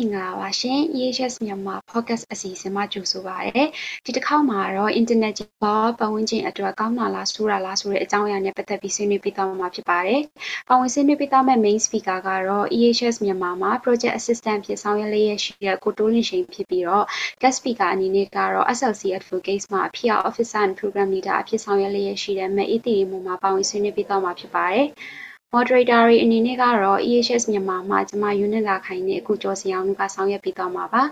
မင်္ဂလာပါရှင် EHS မြန်မာ podcast အစီအစဉ်မှာကြိုဆိုပါရစေဒီတစ်ခေါက်မှာတော့ internet ဘောပတ်ဝန်းကျင်အတွက်ကောင်းတာလားဆိုးတာလားဆိုတဲ့အကြောင်းအရာနဲ့ပတ်သက်ပြီးဆွေးနွေးပေးသွားမှာဖြစ်ပါတယ်။ပဝင်ဆွေးနွေးပေးသွားမယ့် main speaker ကတော့ EHS မြန်မာမှာ project assistant ဖြစ်ဆောင်ရွက်လျက်ရှိတဲ့ကိုတိုးလင်းရှိန်ဖြစ်ပြီးတော့ guest speaker အနေနဲ့ကတော့ SLC Advocates မှာ PR officer and program leader အဖြစ်ဆောင်ရွက်လျက်ရှိတဲ့မဲ့အေးတီရီမူမှာပဝင်ဆွေးနွေးပေးသွားမှာဖြစ်ပါတယ်။ moderator တွေအနေနဲ့ကတော့ EHS မြန်မာမှာကျမ unit လာခိုင်နဲ့အခုကျော်စင်အောင်ကဆောင်ရွက်ပေးသွားမှာပါ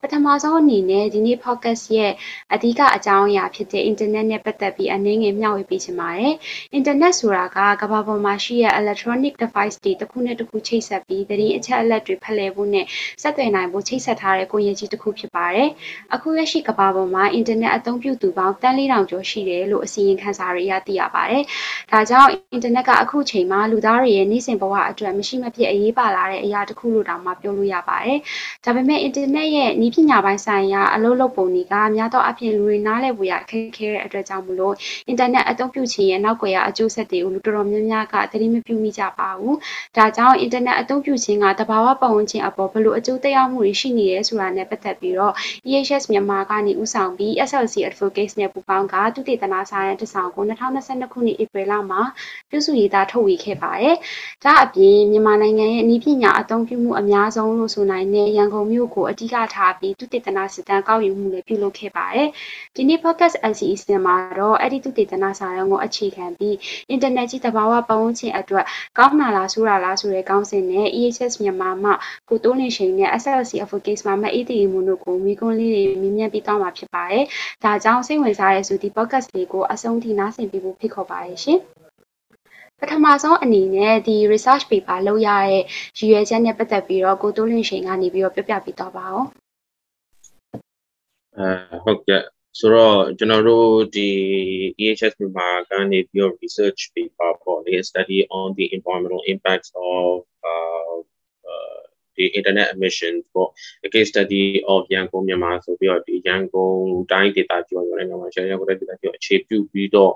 ပထမဆုံးအနေနဲ့ဒီနေ့ podcast ရဲ့အဓိကအကြောင်းအရာဖြစ်တဲ့ internet နဲ့ပတ်သက်ပြီးအနည်းငယ်မျှဝေပေးချင်ပါတယ် internet ဆိုတာကကမ္ဘာပေါ်မှာရှိတဲ့ electronic device တွေတစ်ခုနဲ့တစ်ခုချိတ်ဆက်ပြီးသတင်းအချက်အလက်တွေဖလှယ်ဖို့နဲ့ဆက်သွယ်နိုင်ဖို့ချိတ်ဆက်ထားတဲ့ကိုရည်ကြီးတစ်ခုဖြစ်ပါတယ်အခုလက်ရှိကမ္ဘာပေါ်မှာ internet အသုံးပြုသူပေါင်းတန်း4000ကျော်ရှိတယ်လို့အစီရင်ခံစာတွေအရသိရပါတယ်ဒါကြောင့် internet ကအခုချိန်မှာလူသားတွေရဲ့နေ့စဉ်ဘဝအတွက်မရှိမဖြစ်အရေးပါလာတဲ့အရာတစ်ခုလို့တောင်မှပြောလို့ရပါတယ်။ဒါပေမဲ့ internet ရဲ့နည်းပညာပိုင်းဆိုင်ရာအလုပ်လုပ်ပုံတွေကများသောအားဖြင့်လူတွေနားလည်ဖို့ရအခက်ခဲတဲ့အတွက်ကြောင့်မလို့ internet အသုံးပြုခြင်းရဲ့နောက်ကွယ်ရာအကျိုးဆက်တွေကိုလူတော်တော်များများကသတိမပြုမိကြပါဘူး။ဒါကြောင့် internet အသုံးပြုခြင်းကတဘာဝပတ်ဝန်းကျင်အပေါ်ဘယ်လိုအကျိုးသက်ရောက်မှုတွေရှိနေရဲဆိုတာနဲ့ပတ်သက်ပြီးတော့ EHS မြန်မာကနေဦးဆောင်ပြီး SLC Advocates နဲ့ပူးပေါင်းကသုတေသနစာရန်တစ်ဆောင်ကို2022ခုနှစ်ဧပြီလမှာပြုစုရေးသားထုတ်ဝေခဲ့ပါတယ်။ဒါအပြင်မြန်မာနိုင်ငံရဲ့နည်းပညာအသုံးပြုမှုအများဆုံးလို့ဆိုနိုင်တဲ့ရန်ကုန်မြို့ကိုအဓိကထားပြီးသုတေသနစစ်တမ်းကောက်ယူမှုလည်းပြုလုပ်ခဲ့ပါတယ်။ဒီနေ့ podcast LCE မှာတော့အဲ့ဒီသုတေသနစာရန်ကိုအခြေခံပြီး internet ကြီးတဘာဝပတ်ဝန်းကျင်အတွက်ကောင်းနာလားဆိုးတာလားဆိုတဲ့ကောင်းစဉ်နဲ့ EHS မြန်မာမှကိုတိုးလင်းရှိန်နဲ့ SLC Advocates မှာမအေးတီမွန်တို့ကိုမိကွန်းလေးတွေမြင်မြန်ပြီးသွားမှာဖြစ်ပါတယ်။ဒါကြောင့်စိတ်ဝင်စားတဲ့ဆိုဒီ podcast လေးကိုအဆုံးထိနားဆင်ပြီးဖို့ဖိတ်ခေါ်ပါတယ်ရှင်။ ပထမဆုံးအနေနဲ့ဒီ research paper လုပ်ရတဲ့ရည်ရွယ်ချက်နဲ့ပတ်သက်ပြီးတော့ကိုတိုးလင်းရှိန်ကနေပြီးတော့ပြောပြပေးတော့ပါအောင်အဲဟုတ်ကဲ့ဆိုတော့ကျွန်တော်တို့ဒီ EHS မှာကနေပြီးတော့ research paper ပေါ့လေ study on the environmental impacts of uh, uh the internet emissions ပေါ့ the case study of ရန်ကုန်မြန်မာဆိုပြီးတော့ဒီရန်ကုန်တိုင်းဒေသကြီးရောလည်းမြန်မာရှယ်ရန်ကုန်တိုင်းဒေသကြီးအခြေပြုပြီးတော့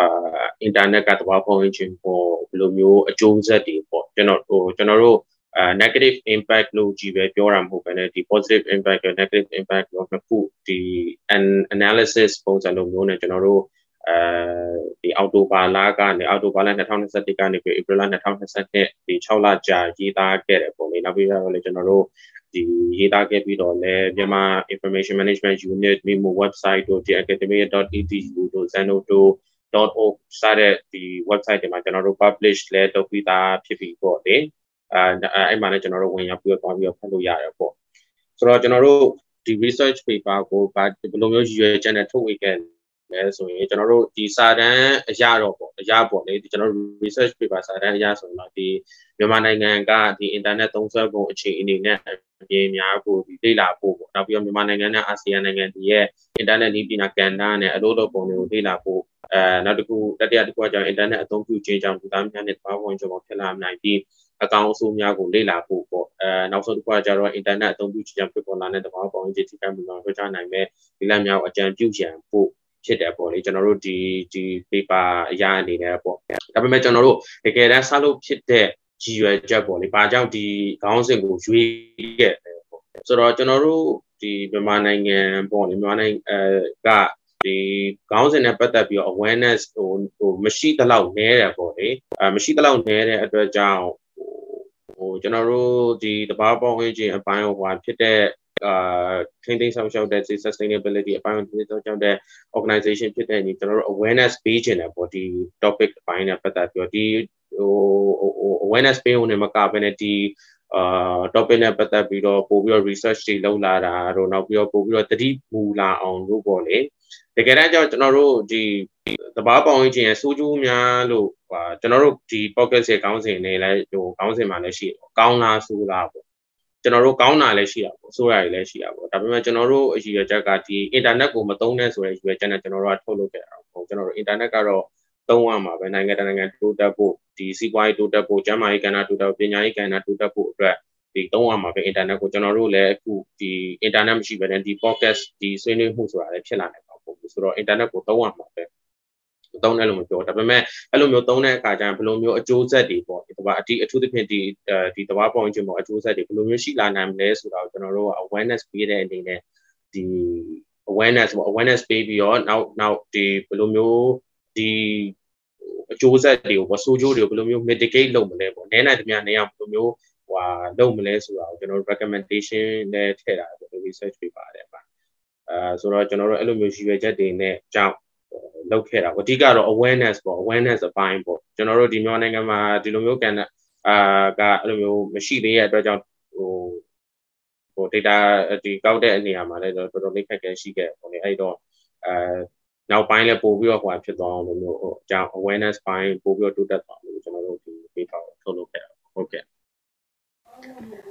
အာအင်တာနက်ကသဘာဝပတ်ဝန်းကျင်ပေါ်ဘယ်လိုမျိုးအကျိုးဆက်တွေပေါ့ကျွန်တော်ဟိုကျွန်တော်တို့အာ negative impact လို့ကြီးပဲပြောတာမဟုတ်ဘဲねဒီ positive impact နဲ့ negative impact လို့နှစ်ခုဒီ analysis ပုံစံလိုမျိုးနဲ့ကျွန်တော်တို့အဲဒီအော်တိုဘာလကနေအော်တိုဘာလ2021ကနေပြီးဧပြီလ2022ဒီ6လကြာရေးသားခဲ့တယ်ပုံလေးနောက်ပြီးတော့လည်းကျွန်တော်တို့ဒီရေးသားခဲ့ပြီးတော့လည်းမြန်မာ information management unit မြို့ website တို့ဒီ academia.edu တို့ zeno တို့ .org စတဲ့ဒီ website တွေမှာကျွန်တော်တို့ publish လဲလုပ်ပြီးသားဖြစ်ပြီပေါ့လေအဲအဲ့မှာလည်းကျွန်တော်တို့ဝင်ရောက်ပြီးတော့ပြီးတော့ဖတ်လို့ရတယ်ပေါ့ဆိုတော့ကျွန်တော်တို့ဒီ research paper ကိုဘယ်လိုမျိုးရည်ရွယ်ချက်နဲ့ထုတ်ဝေခဲ့ လဲဆိုရင်ကျွန်တော်တို့ဒီစာတမ်းအရာတော့ပေါ့အရာပေါ့လေဒီကျွန်တော်တို့ research paper စာတမ်းအရာဆိုရင်တော့ဒီမြန်မာနိုင်ငံကဒီ internet သုံးစွဲပုံအခြေအနေနဲ့အပြင်များကိုဒီလေ့လာဖို့ပေါ့နောက်ပြီးတော့မြန်မာနိုင်ငံနဲ့အာဆီယံနိုင်ငံတွေရဲ့ internet နည်းပညာကဏ္ဍနဲ့အလို့လို့ပုံတွေကိုလေ့လာဖို့အဲနောက်တစ်ခုတတိယတစ်ခုကကြောင့် internet အသုံးပြုခြင်းကြောင့်လူသားများနဲ့တဘာဝင်ကြောင့်ဖြစ်လာနိုင်ပြီးအကောင်အဆိုးများကိုလေ့လာဖို့ပေါ့အဲနောက်ဆုံးတစ်ခုကကျတော့ internet အသုံးပြုခြင်းကြောင့်ဖြစ်ပေါ်လာတဲ့တဘာဝင်ခြင်းထိခိုက်မှုများပြောကြနိုင်မဲ့ဒီလမ်းများကိုအကြံပြုရန်ဖို့ ဖြစ်တယ်ပေါ့လေကျွန်တော်တို့ဒီဒီ paper အရာအနေနဲ့ပေါ့ဒါပေမဲ့ကျွန်တော်တို့တကယ်တမ်းဆက်လို့ဖြစ်တဲ့ရည်ရွယ်ချက်ပေါ့လေဘာကြောင့်ဒီခေါင်းစဉ်ကိုရွေးခဲ့တယ်ပေါ့ဆိုတော့ကျွန်တော်တို့ဒီမြန်မာနိုင်ငံပေါ့လေမြန်မာနိုင်ငံအဲကဒီခေါင်းစဉ်နဲ့ပတ်သက်ပြီးတော့ awareness ဟိုဟိုမရှိတလောက်နည်းတယ်ပေါ့လေအဲမရှိတလောက်နည်းတဲ့အတွက်ကြောင့်ဟိုကျွန်တော်တို့ဒီတဘာပေါင်းဝန်းကျင်အပိုင်းဟိုဟာဖြစ်တဲ့ အာထိန်းသိမ်းဆောင်ရှောက်တဲ့ sustainability အပိုင်းထိန်းသိမ်းဆောင်ရှောက်တဲ့ organization ဖြစ်တဲ့ညီကျွန်တော်တို့ awareness ပေးခြင်းတယ်ပေါ့ဒီ topic အပိုင်းနဲ့ပတ်သက်ပြီးတော့ဒီဟို awareness ပေးဖို့နဲ့မကဘဲနဲ့ဒီအာ topic နဲ့ပတ်သက်ပြီးတော့ပို့ပြီးတော့ research တွေလုပ်လာတာတို့နောက်ပြီးတော့ပို့ပြီးတော့တတိမူလာအောင်လို့ပေါ့လေတကယ်တမ်းကျတော့ကျွန်တော်တို့ဒီသဘာဝပတ်ဝန်းကျင်ရဲ့စိုးကျိုးများလို့ဟာကျွန်တော်တို့ဒီ pocket ရဲ့ကောင်းစဉ်တွေလည်းဟိုကောင်းစဉ်မှာလည်းရှိတယ်ကောင်းလားဆိုးလားပေါ့ ကျွန်တော်တို့ကောင်းတာလည်းရှိတာပေါ့ဆိုးရည်လည်းရှိတာပေါ့ဒါပေမဲ့ကျွန်တော်တို့အရည်ရချက်ကဒီ internet ကိုမသုံးတဲ့ဆိုတဲ့ရည်ရွယ်ချက်နဲ့ကျွန်တော်တို့ကထုတ်လုပ်ခဲ့တာပေါ့ကျွန်တော်တို့ internet ကတော့သုံးရမှာပဲနိုင်ငံတကာနိုင်ငံတိုးတက်ဖို့ဒီစီးပွားရေးတိုးတက်ဖို့ကျန်းမာရေးကဏ္ဍတိုးတက်ဖို့ပညာရေးကဏ္ဍတိုးတက်ဖို့အတွက်ဒီသုံးရမှာပဲ internet ကိုကျွန်တော်တို့လည်းအခုဒီ internet မရှိဘဲနဲ့ဒီ podcast ဒီဆွေးနွေးမှုဆိုတာလည်းဖြစ်လာနိုင်ပါဘူးဆိုတော့ internet ကိုသုံးရမှာပဲ သုံးတယ်လို့မပြောဒါပေမဲ့အဲ့လိုမျိုးသုံးတဲ့အခါကျရင်ဘယ်လိုမျိုးအကျိုးဆက်တွေပေါ့ဒီတဘာအဒီအထူးသဖြင့်ဒီဒီတဘာပေါင်းချင်းပေါ်အကျိုးဆက်တွေဘယ်လိုမျိုးရှိလာနိုင်မလဲဆိုတာကိုကျွန်တော်တို့ awareness ပေးတဲ့အနေနဲ့ဒီ awareness ပေါ့ awareness ပေးပြီးတော့နောက်နောက်ဒီဘယ်လိုမျိုးဒီအကျိုးဆက်တွေကိုပေါ့ဆိုးကျိုးတွေကိုဘယ်လိုမျိုး mitigate လုပ်မလဲပေါ့နည်းနိုင်သမျှနေအောင်ဘယ်လိုမျိုးဟိုလုပ်မလဲဆိုတာကိုကျွန်တော်တို့ recommendation နဲ့ထည့်တာပေါ့ research paper တဲ့ပါအဲဆိုတော့ကျွန်တော်တို့အဲ့လိုမျိုးရှိရွယ်ချက်တွေနဲ့ကြောင့် လောက်ခဲ့တာပေါ့အဓိကတော့ awareness ပေါ့ awareness အပိုင်းပေါ့ကျွန်တော်တို့ဒီမြန်မာနိုင်ငံမှာဒီလိုမျိုးကန်အာကအဲ့လိုမျိုးမရှိသေးတဲ့အတွက်ကြောင့်ဟိုဟို data ဒီကောက်တဲ့အနေအမှာလည်းတော်တော်လေးခက်ခဲရှိခဲ့ပေါ့လေအဲ့တော့အဲနောက်ပိုင်းလည်းပို့ပြီးတော့ဟိုဖြစ်သွားအောင်လို့မျိုးဟိုအကြောင်း awareness ပိုင်းပို့ပြီးတော့တိုးတက်သွားလို့ကျွန်တော်တို့ဒီ data ကိုထုတ်လုပ်ခဲ့တာဟုတ်ကဲ့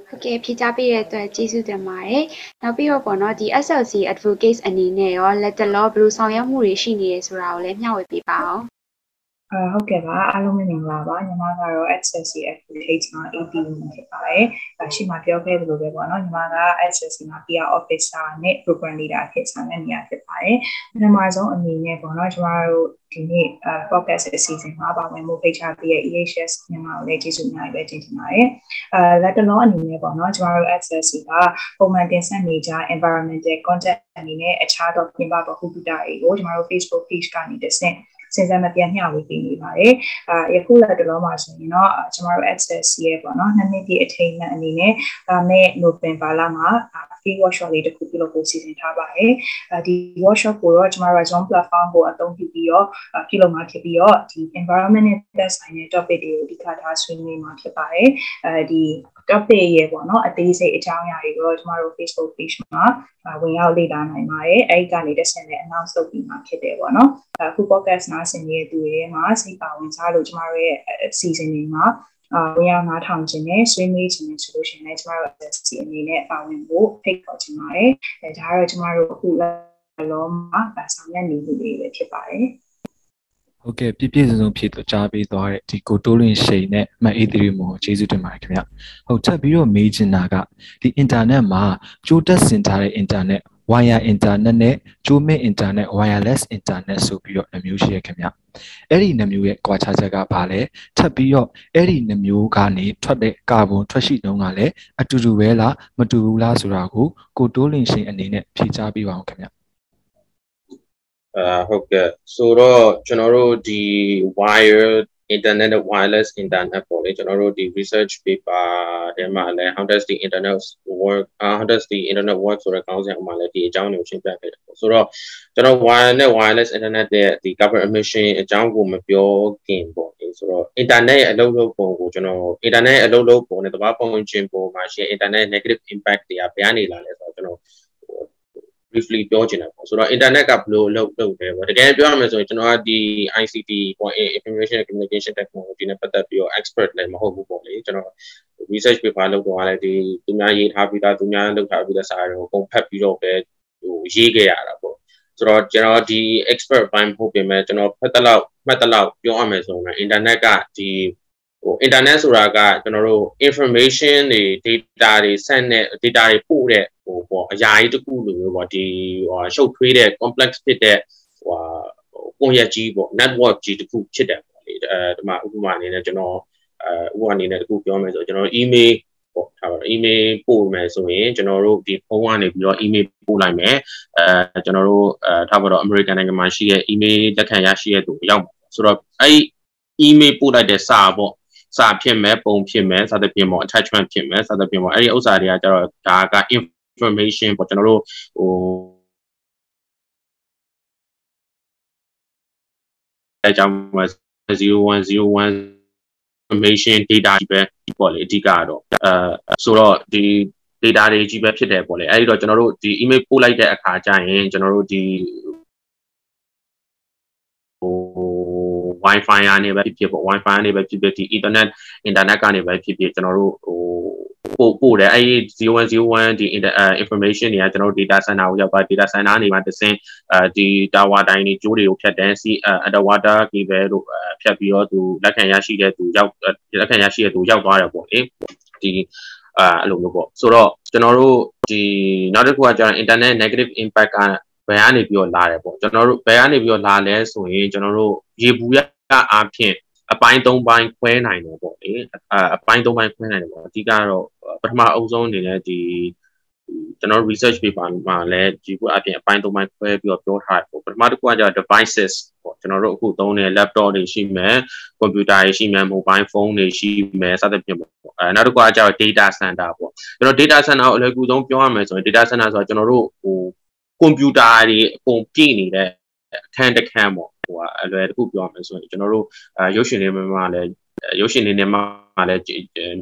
ဟုတ်ကဲ့ဖြေကြားပေးတဲ့အတွက်ကျေးဇူးတင်ပါတယ်။နောက်ပြီးတော့ပေါ့နော်ဒီ SLC advocates အနေနဲ့ရောလက်တလောဘယ်လိုဆောင်ရွက်မှုတွေရှိနေရဲဆိုတာကိုလည်းမျှဝေပေးပါအောင်။ အာဟုတ်ကဲ့ပါအားလုံးမင်္ဂလာပါညီမကတော့ SSC Affiliate မှာ AD ဖြစ်ပါတယ်။ဒါရှိမှပြောခဲ့သလိုပဲပေါ့နော်ညီမက SSC မှာ PR Officer နဲ့ Program Leader ဖြစ်ဆောင်တဲ့နေရာဖြစ်ပါတယ်။ပထမဆုံးအနေနဲ့ပေါ့နော်ညီမတို့ဒီနေ့ podcast အစီအစဉ်မှာပါဝင်မှုဖိတ်ကြားပေးတဲ့ EHS မြန်မာကိုလည်းကျေးဇူးအများကြီးပဲတင်ချင်ပါတယ်။အဲလက်တလုံးအနေနဲ့ပေါ့နော်ကျမတို့ SSC ကပုံမှန်တင်ဆက်နေကြ environmental content အနေနဲ့အခြားသောပြင်ပဗဟုသုတတွေကိုကျမတို့ Facebook page ကနေတစ်ဆင့် စဉ်ဆက်မပြတ်မျှဝေပေးနေပါတယ်။အာယခုလက်တလုံးမှာဆိုရင်တော့ကျမတို့ access ရဲ့ပေါ့နော်နှစ်နှစ်ပြည့်အထိမ်းအမှတ်အနေနဲ့ဒါမဲ့ November လမှာ free workshop လေးတစ်ခုပြုလုပ်ဖို့စီစဉ်ထားပါတယ်။အဲဒီ workshop ကိုတော့ကျမတို့ Zoom platform ကိုအသုံးပြုပြီးတော့ပြုလုပ်မှာဖြစ်ပြီးတော့ဒီ environment နဲ့သက်ဆိုင်တဲ့ topic တွေကိုအဓိကထားဆွေးနွေးမှာဖြစ်ပါတယ်။အဲဒီ topic ရဲ့ပေါ့နော်အသေးစိတ်အကြောင်းအရာတွေကိုတော့ကျမတို့ Facebook page မှာဝင်ရောက်လေ့လာနိုင်ပါတယ်။အဲဒီကနေတစ်ဆင့်လည်း announce လုပ်ပြီးမှဖြစ်တယ်ပေါ့နော်။အခု podcast နားဆင်နေတဲ့သူတွေမှာစိတ်ပါဝင်စားလို့ကျမတို့ရဲ့ season တွေမှာအာဝင်ရောက်နားထောင်ခြင်းနဲ့ဆွေးနွေးခြင်းနဲ့ဆိုလို့ရှိရင်လည်းကျမတို့ SC အနေနဲ့ပါဝင်ဖို့ဖိတ်ခေါ်ချင်ပါတယ်။အဲဒါကတော့ကျမတို့အခုလောမှာဆောင်ရွက်နေမှုတွေပဲဖြစ်ပါတယ်။ဟုတ်ကဲ့ပြည့်ပြည့်စုံစုံဖြည့်ကြားပေးသွားတဲ့ဒီကိုတိုးလင်းရှိန်နဲ့မတ်အေးသီရီမောကျေးဇူးတင်ပါတယ်ခင်ဗျဟုတ်ချက်ပြီးတော့မေးချင်တာကဒီအင်တာနက်မှာကြိုးတက်ဆင်ထားတဲ့အင်တာနက် wire internet နဲ့ကြိုးမဲ့ internet wireless internet ဆိုပြီးတော့နှမျိုးရှိရခင်ဗျအဲ့ဒီနှမျိုးရဲ့ကွာခြားချက်ကဘာလဲထပ်ပြီးတော့အဲ့ဒီနှမျိုးကနေထွက်တဲ့ကာဗွန်ထွက်ရှိနှုန်းကလည်းအတူတူပဲလားမတူဘူးလားဆိုတာကိုကိုတိုးလင်းရှင်အနေနဲ့ဖြေကြားပေးပါအောင်ခင်ဗျအာဟုတ်ကဲ့ဆိုတော့ကျွန်တော်တို့ဒီ wire internet wireless internet ပေါ့လေကျွန်တော်တို့ဒီ research paper ထဲမှာလည်း how does the internet work uh, how does the internet work ဆိုတဲ့ခေါင်းစဉ်အမှလည်းဒီအကြောင်းတွေကိုရှင်းပြခဲ့တယ်ပေါ့ဆိုတော့ကျွန်တော် wireless wireless internet ရဲ့ဒီ carbon emission အကြောင်းကိုမပြောခင်ပေါ့လေဆိုတော့ internet ရဲ့အလုပ်လုပ်ပုံကိုကျွန်တော် internet ရဲ့အလုပ်လုပ်ပုံနဲ့တဘာပုံချင်းပုံမှာရှိ internet negative impact တွေကဘယ်ကနေလာလဲဆိုတော့ကျွန်တော် briefly ပြောချင်တာပေါ့ဆိုတော့ internet ကဘယ်လိုလုပ်လုပ်လဲပေါ့တကယ်ပြောရမယ်ဆိုရင်ကျွန်တော်ကဒီ ICT ပေါ့ information and communication technology နဲ့ပတ်သက်ပြီးတော့ expert လည်းမဟုတ်ဘူးပေါ့လေကျွန်တော် research paper လုပ်တော့လည်းဒီသူများရေးထားပြီးသားသူများလုပ်ထားပြီးသားစာတွေကိုအကုန်ဖတ်ပြီးတော့ပဲဟိုရေးခဲ့ရတာပေါ့ဆိုတော့ကျွန်တော်ဒီ expert ဘိုင်းမဟုတ်ပြင်မဲ့ကျွန်တော်ဖတ်တလောက်မှတ်တလောက်ပြောရမယ်ဆိုရင် internet ကဒီ ဟို internet ဆိုတာကကျွန်တော်တို့ information တွေ data တွေ send တဲ့ data တွေပို့တဲ့ဟိုပေါ့အရာကြီးတစ်ခုလိုမျိုးပေါ့ဒီဟိုရှုပ်ထွေးတဲ့ complex ဖြစ်တဲ့ဟိုကွန်ရက်ကြီးပေါ့ network ကြီးတစ်ခုဖြစ်တယ်ပေါ့လေအဲဒီမှာဥပမာအနေနဲ့ကျွန်တော်အဲဥပမာအနေနဲ့တစ်ခုပြောမယ်ဆိုကျွန်တော် email ပေါ့ထားပါတော့ email ပို့မယ်ဆိုရင်ကျွန်တော်တို့ဒီဖုန်းကနေပြီးတော့ email ပို့လိုက်မယ်အဲကျွန်တော်တို့အဲထားပါတော့ American နိုင်ငံမှာရှိတဲ့ email လက်ခံရရှိတဲ့သူရောက်ပါဆိုတော့အဲ့ email ပို့လိုက်တဲ့စာပေါ့ စာဖြစ်မယ်ပုံဖြစ်မယ်စသဖြင့်ပေါ့ attachment ဖြစ်မယ်စသဖြင့်ပေါ့အဲ့ဒီဥစ္စာတွေကကျတော့ဒါက information ပေါ့ကျွန်တော်တို့ဟိုအဲကြောင့်0101 information data ကြီးပဲပေါ့လေအဓိကကတော့အဲဆိုတော့ဒီ data တွေကြီးပဲဖြစ်တယ်ပေါ့လေအဲဒီတော့ကျွန်တော်တို့ဒီ email ပို့လိုက်တဲ့အခါကျရင်ကျွန်တော်တို့ဒီ wifi ကနေပဲဖြစ်ဖြစ်ပေါ့ wifi ကနေပဲဖြစ်ဖြစ်ဒီ ethernet internet ကနေပဲဖြစ်ဖြစ်ကျွန်တော်တို့ဟိုပို့ပို့တယ်အဲ့ဒီ0101ဒီ information တွေကကျွန်တော်တို့ data center ကိုရောက်သွား data center နေမှာတစင်းအဲဒီ tower တိုင်းတွေကျိုးတွေကိုဖြတ်တယ် sea underwater cable တို့ဖြတ်ပြီးတော့သူလက်ခံရရှိတဲ့သူရောက်လက်ခံရရှိတဲ့သူရောက်သွားတယ်ပေါ့လေဒီအဲအဲ့လိုမျိုးပေါ့ဆိုတော့ကျွန်တော်တို့ဒီနောက်တစ်ခုကကျတော့ internet negative impact ကဘ ယ်ကနေပြီးတော့လာတယ်ပေါ့ကျွန်တော်တို့ဘယ်ကနေပြီးတော့လာလဲဆိုရင်ကျွန်တော်တို့ရေဘူးရအားဖြင့်အပိုင်း၃ပိုင်းခွဲနိုင်တယ်ပေါ့လေအပိုင်း၃ပိုင်းခွဲနိုင်တယ်ပေါ့အဓိကတော့ပထမအုပ်ဆုံးအနေနဲ့ဒီကျွန်တော် research paper မှာလည်းဒီခုအပြင်အပိုင်း၃ပိုင်းခွဲပြီးတော့ပြောထားတယ်ပေါ့ပထမတစ်ခုကကျတော့ devices ပေါ့ကျွန်တော်တို့အခုသုံးတဲ့ laptop တွေရှိမယ် computer တွေရှိမယ် mobile phone တွေရှိမယ်စသဖြင့်ပေါ့အဲနောက်တစ်ခုကကျတော့ data center ပေါ့ကျွန်တော် data center ကိုအလွယ်ကူဆုံးပြောရမယ်ဆိုရင် data center ဆိုတာကျွန်တော်တို့ဟို computer တွေအကုန်ပြည့်နေတဲ့အခန်းတစ်ခန်းပေါ့ဟိုအလွယ်တခုပြောရမယ်ဆိုရင်ကျွန်တော်တို့ရုပ်ရှင်တွေမှာလည်းရုပ်ရှင်တွေနဲ့မှလည်း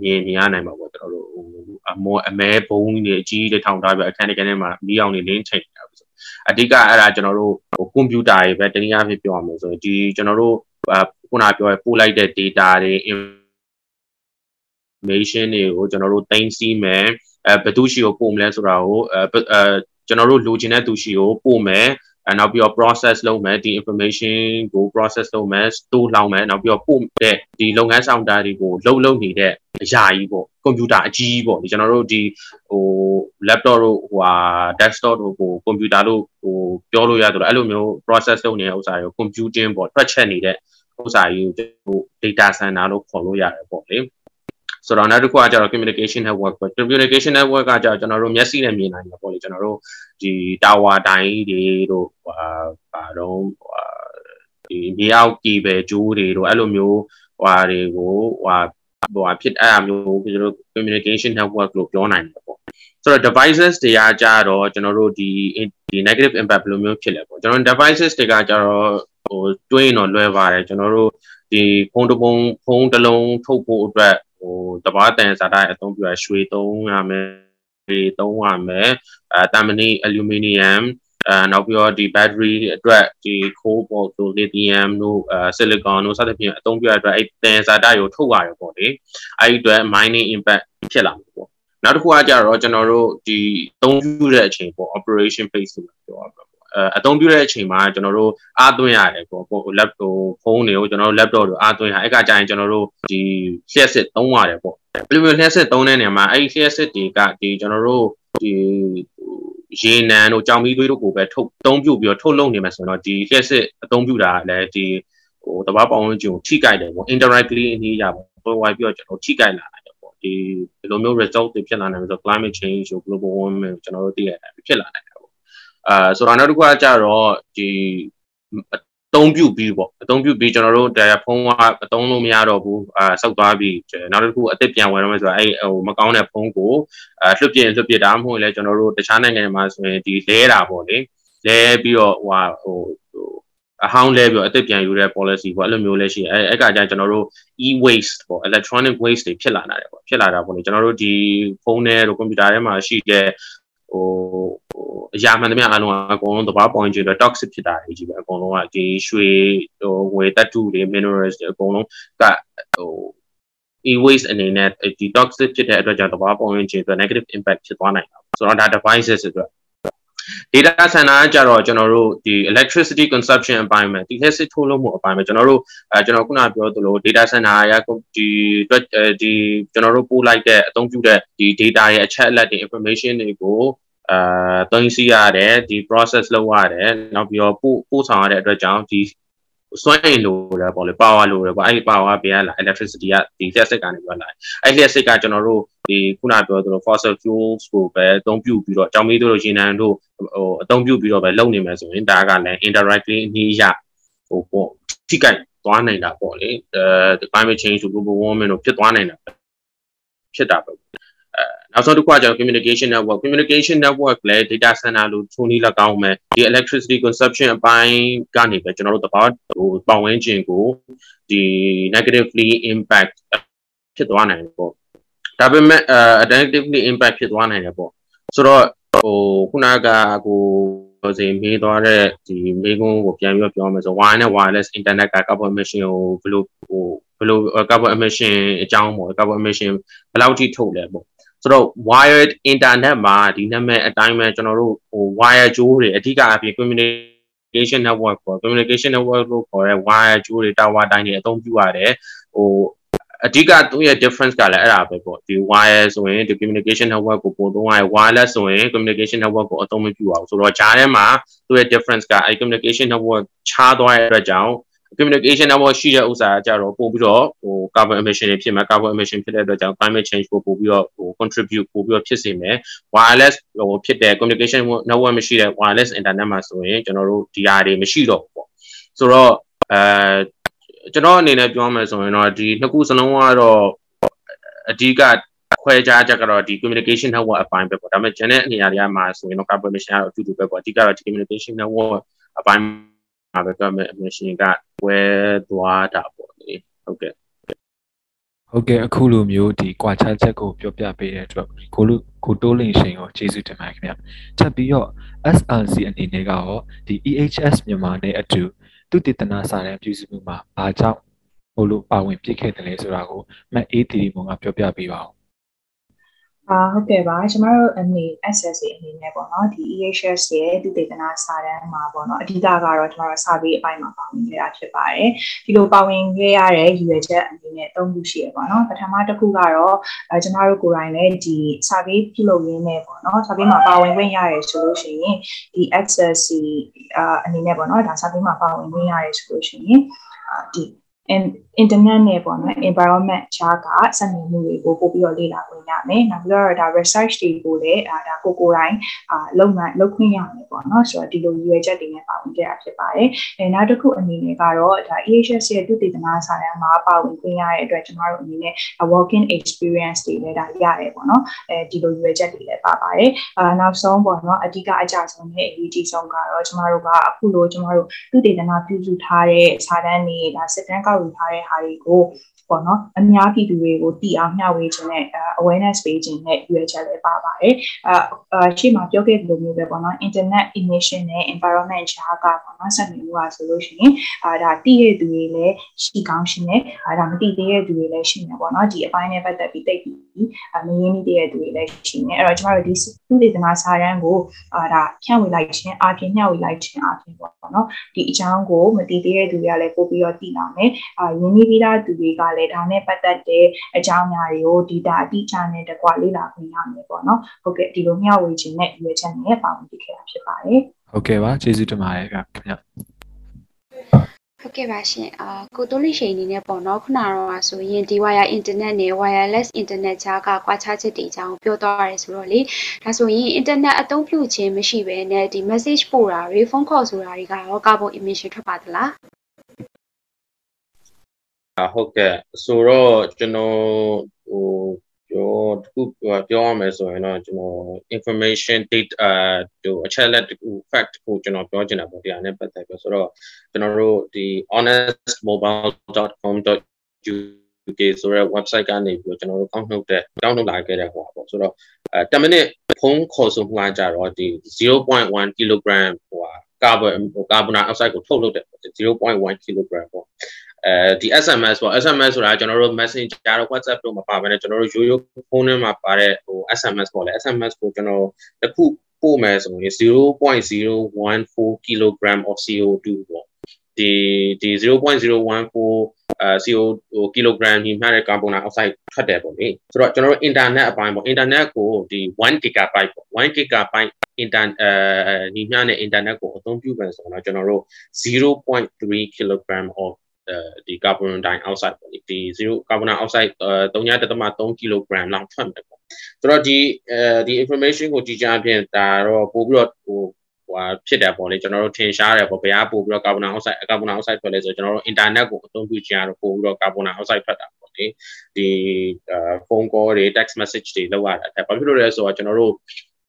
မြင်မြင်ရနိုင်မှာပေါ့ကျွန်တော်တို့ဟိုအမောအမဲဘုံတွေအကြီးတွေထောင်ထားပြီးအခန်းတစ်ခန်းထဲမှာမီးအောင်တွေလင်းချိန်နေတာဆိုအဓိကအဲ့ဒါကျွန်တော်တို့ဟိုကွန်ပျူတာတွေပဲတနည်းအားဖြင့်ပြောရမယ်ဆိုရင်ဒီကျွန်တော်တို့ခုနပြောရပို့လိုက်တဲ့ data တွေ information တွေကိုကျွန်တော်တို့သိမ်းဆည်းမယ်အဲဘယ်သူရှိကိုပို့မလဲဆိုတာကိုအဲ ကျွန်တော်တို့လိုချင်တဲ့သူရှိကိုပို့မယ်အဲနောက်ပြီးတော့ process လုပ်မယ်ဒီ information ကို process လုပ်မယ် store လောင်းမယ်နောက်ပြီးတော့ပို့တဲ့ဒီလုပ်ငန်းဆောင်တာတွေကိုလုပ်လုပ်နေတဲ့အရာကြီးပေါ့ကွန်ပျူတာအကြီးပေါ့ဒီကျွန်တော်တို့ဒီဟို laptop တို့ဟိုဟာ desktop တို့ဟိုကွန်ပျူတာတို့ဟိုပြောလို့ရတယ်အဲ့လိုမျိုး process လုပ်နေတဲ့ဥစ္စာတွေကို computing ပေါ့တွက်ချက်နေတဲ့ဥစ္စာကြီးကို data center လို့ခေါ်လို့ရတယ်ပေါ့လေ ဆိုတော့နောက်တစ်ခုကကျတော့ communication network ပဲ communication network ကကျတော့ကျွန်တော်တို့မျက်စိနဲ့မြင်နိုင်မှာပေါ့လေကျွန်တော်တို့ဒီ tower တိုင်းတွေတို့ဟာပါတော့ဒီမြေအောက် cable ကြိုးတွေတို့အဲ့လိုမျိုးဟွာတွေကိုဟွာဟိုဖြစ်အဲ့အမျိုးကျွန်တော်တို့ communication network လို့ပြောနိုင်တယ်ပေါ့ဆိုတော့ devices တွေကကြတော့ကျွန်တော်တို့ဒီဒီ negative impact ဘယ်လိုမျိုးဖြစ်လဲပေါ့ကျွန်တော် devices တွေကကြတော့ဟိုတွေးရင်တော့လွဲပါတယ်ကျွန်တော်တို့ဒီဖုန်းတစ်ပုံဖုန်းတစ်လုံးထုတ်ဖို့အတွက် ဟိုတဘာတန်စာတိုင်းအသုံးပြုရရွှေသုံးရမယ်တွေသုံးရမယ်အဲတမနီအလူမီနီယမ်အဲနောက်ပြီးတော့ဒီ battery အတွက်ဒီ cobalt တို့ lithium တို့အဲ silicon တို့စသဖြင့်အသုံးပြုရတဲ့အဲ့တန်စာတိုင်းကိုထုတ်ရတယ်ပေါ့လေအဲ့ဒီအတွက် mining impact ဖြစ်လာမှာပေါ့နောက်တစ်ခုကကြတော့ကျွန်တော်တို့ဒီအသုံးပြုတဲ့အချိန်ပေါ့ operation phase လို့ပြောရမှာ အသုံးပြုတဲ့အချိန်မှာကျွန်တော်တို့အားသွင်းရတယ်ပေါ့ဟို laptop ဖုန်းတွေကိုကျွန်တော်တို့ laptop တွေအားသွင်းရအဲ့ကကြာရင်ကျွန်တော်တို့ဒီလျှက်စစ်သုံးရတယ်ပေါ့ဘယ်လိုလျှက်စစ်သုံးတဲ့နေရာမှာအဲ့လျှက်စစ်တွေကဒီကျွန်တော်တို့ဒီရေနံတို့ကြောင်မီးသွေးတို့ကိုပဲထုတ်သုံးပြုပြီးတော့ထုတ်လုပ်နေမှာဆိုတော့ဒီလျှက်စစ်အသုံးပြုတာလည်းဒီဟိုတဘာပေါင်းဝန်းကျင်ကိုထိကြိုက်တယ်ပေါ့ indirectly အနည်းရပေါ့ပေါ်ဝိုင်းပြီးတော့ကျွန်တော်ထိကြိုက်လာတယ်ပေါ့ဒီဒီလိုမျိုး result တွေဖြစ်လာနိုင်ဆိုတော့ climate change ကို global warming ကျွန်တော်တို့သိရတယ်ဖြစ်လာနိုင် အာဆိုတော့နောက်တစ်ခုကကြတော့ဒီအသုံးပြုပြီးပေါ့အသုံးပြုပြီးကျွန်တော်တို့တရားဖုန်းကအသုံးလို့မရတော့ဘူးအာဆောက်သွားပြီးနောက်တစ်ခုအသစ်ပြန်ဝင်တော့မယ်ဆိုတော့အဲ့ဟိုမကောင်းတဲ့ဖုန်းကိုအာလွှတ်ပြင်းလွှတ်ပြတာမဟုတ်လေကျွန်တော်တို့တခြားနိုင်ငံမှာဆိုရင်ဒီလဲတာပေါ့လေလဲပြီးတော့ဟိုဟိုအဟောင်းလဲပြီးတော့အသစ်ပြန်ယူတဲ့ policy ပေါ့အဲ့လိုမျိုးလဲရှိအဲအဲ့ကကြကျွန်တော်တို့ e waste ပေါ့ electronic waste တွေဖြစ်လာတာတယ်ပေါ့ဖြစ်လာတာပေါ့လေကျွန်တော်တို့ဒီဖုန်းထဲတို့ကွန်ပျူတာထဲမှာရှိတဲ့ ဟိုအရာမှန်သမျှအားလုံးကအကုန်လုံးသဘာဝပေါင်းကျတော့ toxic ဖြစ်တာကြီးပဲအကုန်လုံးကဒီရွှေဟိုငွေတက်တူတွေ minerals တွေအကုန်လုံးကဟို e-waste အနေနဲ့ဒီ toxic ဖြစ်တဲ့အတွက်ကြောင့်သဘာဝပေါင်းကျတော့ negative impact ဖြစ်သွားနိုင်တာဆိုတော့ဒါ devices အတွက် data center ကကြတော့ကျွန်တော်တို့ဒီ electricity consumption အပိုင်းမှာဒီ electricity ထုတ်လုပ်မှုအပိုင်းမှာကျွန်တော်တို့အဲကျွန်တော်ခုနပြောသလို data center ရဒီဒီကျွန်တော်တို့ပို့လိုက်တဲ့အသုံးပြုတဲ့ဒီ data ရဲ့အချက်အလက်တွေ information တွေကိုအာသုံးစီရတယ်ဒီ process လုပ်ရတယ်နောက်ပြီးတော့ပို့ပို့ဆောင်ရတဲ့အတွက်ကြောင့်ဒီ စွမ်းအင်လိုတယ်ပေါ့လေ power လိုတယ်ပေါ့အဲ့ဒီ power ပေးရလာ electricity ကဒီ lethal ကနေပြောလာအဲ့ lethal ကကျွန်တော်တို့ဒီခုနပြောသလို fossil fuels ကိုပဲအသုံးပြုပြီးတော့ကြောင်မီးတို့ရေနံတို့ဟိုအသုံးပြုပြီးတော့ပဲလုပ်နေမယ်ဆိုရင်ဒါကလည်း indirectly အနည်းရဟိုပေါ့ထိကြိုက်သွားနိုင်တာပေါ့လေအဲ climate change global warming တို့ဖြစ်သွားနိုင်တာဖြစ်တာပဲ နောက်ဆုံးတစ်ခုကကျတော့ communication network communication network လည်း data center လို့ထုံးနည်း၎င်းမဲ့ဒီ electricity consumption အပိုင်းကနေပဲကျွန်တော်တို့တပါဟိုပတ်ဝန်းကျင်ကိုဒီ negatively impact ဖြစ်သွားနိုင်တယ်ပေါ့ဒါပေမဲ့အဲ negatively impact ဖြစ်သွားနိုင်တယ်ပေါ့ဆိုတော့ဟိုခုနကကိုစီမေးသွားတဲ့ဒီမေးခွန်းကိုပြန်ပြီးပြောမယ်ဆို wire နဲ့ wireless internet က carbon emission ကိုဘယ်လိုဟိုဘယ်လို carbon emission အကြောင်းပေါ့ carbon emission ဘယ်လောက်ထိထုတ်လဲပေါ့ ဆိုတော့ wired internet မှာဒီနာမည်အတိုင်းပဲကျွန်တော်တို့ဟို wire ကြိုးတွေအဓိကအပြင် communication network ပေါ့ communication network လို့ခေါ်တဲ့ wire ကြိုးတွေ tower တိုင်းတွေအသုံးပြုရတယ်ဟိုအဓိကသူ့ရဲ့ difference ကလည်းအဲ့ဒါပဲပေါ့ဒီ wire ဆိုရင်ဒီ communication network ကိုပို့သုံးရတယ် wireless ဆိုရင် communication network ကိုအသုံးမပြုအောင်ဆိုတော့ဂျားထဲမှာသူ့ရဲ့ difference ကအဲ့ communication network ခြားသွားတဲ့အတွက်ကြောင့် communication network ရှိတဲ့ဥစ္စာကြတော့ပို့ပြီးတော့ဟို carbon emission တွေဖြစ်မှာ carbon emission ဖြစ်တဲ့အတွက်ကြောင့် climate change ကိုပို့ပြီးတော့ဟို contribute ပို့ပြီးတော့ဖြစ်စေမယ် wireless ဟိုဖြစ်တဲ့ communication network မရှိတဲ့ wireless internet မှာဆိုရင်ကျွန်တော်တို့ဒီဟာတွေမရှိတော့ဘူးပေါ့ဆိုတော့အဲကျွန်တော်အနေနဲ့ပြောမယ်ဆိုရင်တော့ဒီနှစ်ခုစလုံးကတော့အဓိကခွဲခြားချက်ကတော့ဒီ communication network အပိုင်းပဲပေါ့ဒါပေမဲ့ channel အနေအရာမှာဆိုရင်တော့ carbon emission ကတော့အတူတူပဲပေါ့အဓိကတော့ဒီ communication network အပိုင်း မှာပဲပြောမယ် emission ကဝဲသွားတာပေါ့လေဟုတ်ကဲ့ဟုတ်ကဲ့အခုလိုမျိုးဒီကွာခြားချက်ကိုပြောပြပေးတဲ့အတွက်ကိုလူကိုတိုးလင်ရှင်ကိုကျေးဇူးတင်ပါတယ်ခင်ဗျ။ချက်ပြီးတော့ SRC အနေနဲ့ကရောဒီ EHS မြန်မာနဲ့အတူသူတည်တနာစာတမ်းပြုစုမှုမှာဘာကြောင့်ဟိုလိုပါဝင်ပြစ်ခဲ့တယ်လဲဆိုတာကိုမတ်အေးတီဒီမုံကပြောပြပေးပါဦး အာဟုတ်ကဲ့ပါကျမတို့အနေ SSA အနေနဲ့ပေါ့နော်ဒီ EHS ရဲ့သူတေသနာစာတမ်းမှာပေါ့နော်အဓိကကတော့ကျမတို့စာပေအပိုင်းမှာပါဝင်ခဲ့တာဖြစ်ပါတယ်ဒီလိုပါဝင်ခဲ့ရတဲ့ရည်ရွယ်ချက်အနေနဲ့၃ခုရှိရပေါ့နော်ပထမတစ်ခုကတော့အဲကျမတို့ကိုယ်တိုင်လည်းဒီစာပေပြုလုပ်ရင်းနဲ့ပေါ့နော်စာပေမှာပါဝင်ခွင့်ရတယ်ဆိုလို့ရှိရင်ဒီ SSC အာအနေနဲ့ပေါ့နော်ဒါစာပေမှာပါဝင်ခွင့်ရတယ်ဆိုလို့ရှိရင်ဒီ internet နဲ့ပေါ့နော် environment ခြားကစက်မှုမှုတွေကိုပို့ပြီးတော့လေ့လာခွင့်ရမယ်နောက်ပြီးတော့ဒါ research တွေကိုလည်းအာဒါကိုကိုယ်တိုင်အာလုပ်မှလုပ်ခွင့်ရမယ်ပေါ့နော်ဆိုတော့ဒီလိုရွေချက်တွေနဲ့ပါဝင်ကြတာဖြစ်ပါတယ်အဲနောက်တစ်ခုအနေနဲ့ကတော့ဒါ EHS ရဲ့သူတည်တနာစာတမ်းမှာပါဝင်ခွင့်ရတဲ့အတွက်ကျမတို့အနေနဲ့ working experience တွေလည်းဒါရတယ်ပေါ့နော်အဲဒီလိုရွေချက်တွေလည်းပါပါတယ်အာနောက်ဆုံးပေါ့နော်အဓိကအကြဆုံးနဲ့အရေးကြီးဆုံးကတော့ကျမတို့ကအခုလိုကျမတို့သူတည်တနာပြုစုထားတဲ့စာတမ်းတွေဒါစစ်တမ်းကောက်ယူထားတဲ့ဟာတွေကို ပေါ့နော်အများပြည်သူတွေကိုတည်အောင်မျှဝေခြင်းနဲ့ awareness ပေးခြင်းနဲ့ရွေးချက်လည်းပါပါတယ်အဲရှေ့မှာပြောခဲ့သလိုမျိုးပဲပေါ့နော် internet emission နဲ့ environment ခြားကပေါ့နော်ဆက်နေလို့ပါဆိုလို့ရှိရင်အာဒါတည်ရတဲ့သူတွေလည်းရှိကောင်းရှိနေအာဒါမတည်သေးတဲ့သူတွေလည်းရှိနေပေါ့နော်ဒီအပိုင်းနဲ့ပတ်သက်ပြီးတိတ်ပြီးမရင်းမိတဲ့သူတွေလည်းရှိနေအဲ့တော့ကျမတို့ဒီသူတေသနာစာရန်ကိုအာဒါဖြန့်ဝေလိုက်ခြင်းအပြင်မျှဝေလိုက်ခြင်းအပြင်ပေါ့နော်ဒီအကြောင်းကိုမတည်သေးတဲ့သူတွေကလည်းပို့ပြီးတော့တည်လာမယ်အာရင်းနှီးပြီးသားသူတွေကလည်းဒါနဲ့ပတ်သက်တဲ့အကြောင်းအရာတွေကို data အတိအကျနဲ့တကွလေ့လာခွင့်ရမယ်ပေါ့နော်ဟုတ်ကဲ့ဒီလိုမျှဝေခြင်းနဲ့ရွေးချက်နဲ့ပါဝင်ဖြစ်ခဲ့တာဖြစ်ပါတယ်ဟုတ်ကဲ့ပါကျေးဇူးတင်ပါတယ်ခင်ဗျဟုတ်ကဲ့ပါရှင်အာကိုတိုးလိရှိန်အနေနဲ့ပေါ့နော်ခုနကတော့ဆိုရင်ဒီ wire internet နဲ့ wireless internet ကြားကကွာခြားချက်တွေအကြောင်းပြောသွားရဲဆိုတော့လေဒါဆိုရင် internet အသုံးပြုခြင်းမရှိဘဲနဲ့ဒီ message ပို့တာတွေ phone call ဆိုတာတွေကရော carbon emission ထွက်ပါသလား ဟုတ်ကဲ့ဆိုတော့ကျွန်တော်ဟိုပြောတခုပြောရမယ်ဆိုရင်တော့ကျွန်တော် information data အဲဟိုအချက်လက်တခု fact ကိုကျွန်တော်ပြောချင်တာပေါ့တရားနဲ့ပတ်သက်ပြီးဆိုတော့ကျွန်တော်တို့ဒီ honestmobile.com.uk ဆိုတဲ့ website ကနေပြီးတော့ကျွန်တော်တို့ကောက်နှုတ်တဲ့တောင်းနှုတ်လာခဲ့တဲ့ဟိုပါပေါ့ဆိုတော့အဲ10မိနစ်ဖုန်းခေါ်ဆိုမှုကကြတော့ဒီ0.1 kg ဟိုကာဗွန်ကာဗွန်ဒိုင်အောက်ဆိုက်ကိုထုတ်လုပ်တယ်0.1 kg ပေါ့ အဲဒီ SMS ပေါ့ SMS ဆိုတာကျွန်တော်တို့ Messenger တို့ WhatsApp တို့မှာပါမယ်ကျွန်တော်တို့ရိုးရိုးဖုန်းထဲမှာပါတဲ့ဟို SMS ပေါ့လေ SMS ကိုကျွန်တော်တခုပို့မယ်ဆိုရင်0.014 kg of CO2 ပေါ့ဒီဒီ0.014အဲ CO ဟို kilogram ညီမျှတဲ့ကာဗွန်ဒိုင်အောက်ဆိုက်ထွက်တယ်ပေါ့လေဆိုတော့ကျွန်တော်တို့ internet အပိုင်းပေါ့ internet ကိုဒီ1 gigabyte ပေါ့1 gigabyte internet အဲညီမျှတဲ့ internet ကိုအသုံးပြုမယ်ဆိုတော့ကျွန်တော်တို့0.3 kilogram of ဒီကာဗွန်ဒိုင်အောက်ဆိုက်ပေါ့ဒီ0ကာဗွန်ဒိုင်အောက်ဆိုက်3.3 kg လောက်ထွက်မယ်ပေါ့ဆိုတော့ဒီအဲဒီ information ကိုကြည့်ကြအပြင်ဒါတော့ပို့ပြီးတော့ဟိုဟိုဖြစ်တယ်ပေါ့လေကျွန်တော်တို့ထင်ရှားတယ်ပေါ့ဘယ်ကပို့ပြီးတော့ကာဗွန်ဒိုင်အောက်ဆိုက်ကာဗွန်ဒိုင်အောက်ဆိုက်ထွက်လဲဆိုတော့ကျွန်တော်တို့ internet ကိုအသုံးပြုခြင်းကတော့ပို့ပြီးတော့ကာဗွန်ဒိုင်အောက်ဆိုက်ထွက်တာပေါ့လေဒီဖုန်း call တွေ text message တွေလောက်ရတာဘာဖြစ်လို့လဲဆိုတော့ကျွန်တော်တို့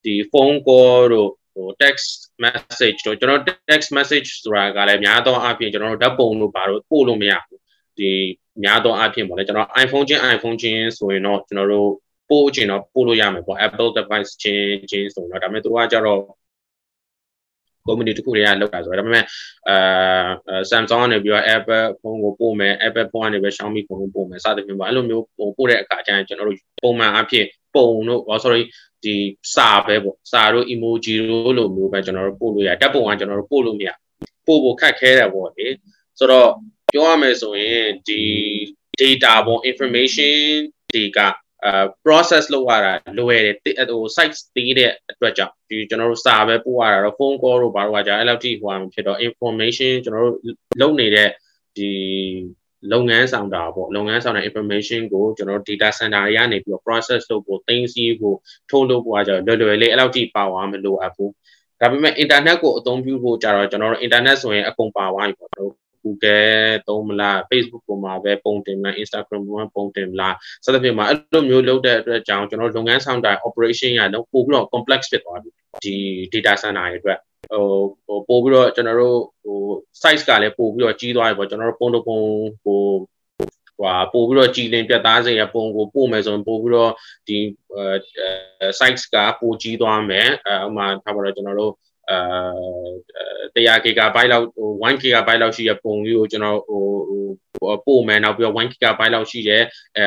ဒီဖုန်း call တို့ဟို text message တို့ကျွန်တော် text message ဆိုတာကလည်းများသောအားဖြင့်ကျွန်တော်တို့ဓာတ်ပုံတို့ဘာလို့ပို့လို့မရဘူးဒီများသောအားဖြင့်ပေါ့လေကျွန်တော် iPhone ချင်း iPhone ချင်းဆိုရင်တော့ကျွန်တော်တို့ပို့ချင်တော့ပို့လို့ရမယ်ပေါ့ Apple device ချင်းချင်းဆိုတော့ဒါပေမဲ့သူကကြတော့ community တခုတွေကလောက်တာဆိုတော့ဒါပေမဲ့အာ Samsung ကနေပြီးတော့ Apple ဖုန်းကိုပို့မယ် Apple ဖုန်းကနေပဲ Xiaomi ဖုန်းကိုပို့မယ်စသဖြင့်ပေါ့အဲ့လိုမျိုးပို့တဲ့အခါကျရင်ကျွန်တော်တို့ပုံမှန်အဖြစ် ပုံတို့ sorry ဒီစာပဲပေါ့စာတို့ emoji တို့လိုမျိုးပဲကျွန်တော်တို့ပို့လို့ရဓာတ်ပုံကကျွန်တော်တို့ပို့လို့မရပို့ဖို့ခက်ခဲတယ်ပေါ့လေဆိုတော့ပြောရမယ်ဆိုရင်ဒီ data ပေါ့ information တွေကအာ process လုပ်ရတာလွယ်တယ်ဟို site သေးတဲ့အတွက်ကြောင့်ဒီကျွန်တော်တို့စာပဲပို့ရတာတော့ phone call တို့ဘာလို့ကကြာအဲ့လောက်ထိဟိုမှာဖြစ်တော့ information ကျွန်တော်တို့လုပ်နေတဲ့ဒီ လုပ်ငန်းဆောင်တာပေါ့လုပ်ငန်းဆောင်တဲ့ information ကိုကျွန်တော် data center တွေကနေပြီးတော့ process လုပ်ဖို့သိမ်းဆည်းဖို့ထုတ်လုပ်ဖို့ကကြတော့လွယ်လွယ်လေးအဲ့လောက်ထိပါဝါမလိုအပ်ဘူးဒါပေမဲ့ internet ကိုအသုံးပြုဖို့ကြတော့ကျွန်တော်တို့ internet ဆိုရင်အကုန်ပါသွားပြီပေါ့တို့ Google သုံးမလား Facebook ပေါ်မှာပဲပုံတင်မလား Instagram ပေါ်မှာပုံတင်မလားစသဖြင့်မှာအဲ့လိုမျိုးလုပ်တဲ့အတွက်ကြောင့်ကျွန်တော်လုပ်ငန်းဆောင်တာ operation ရတော့ပို့ပြီးတော့ complex ဖြစ်သွားပြီဒီ data center တွေအတွက် ဟိုဟိုပို့ပြီးတော့ကျွန်တော်တို့ဟို size ကလည်းပို့ပြီးတော့ကြီးသွားပြီပေါ့ကျွန်တော်တို့ပုံတပုံဟိုဟွာပို့ပြီးတော့ကြည်လင်ပြတ်သားစေရပုံကိုပို့မယ်ဆိုရင်ပို့ပြီးတော့ဒီ size ကပိုကြီးသွားမယ်အဲဥမာထားပါတော့ကျွန်တော်တို့အဲ100 GB လောက်ဟို1 GB လောက်ရှိတဲ့ပုံကြီးကိုကျွန်တော်ဟိုပို့မယ်နောက်ပြီးတော့1 GB လောက်ရှိတဲ့အဲ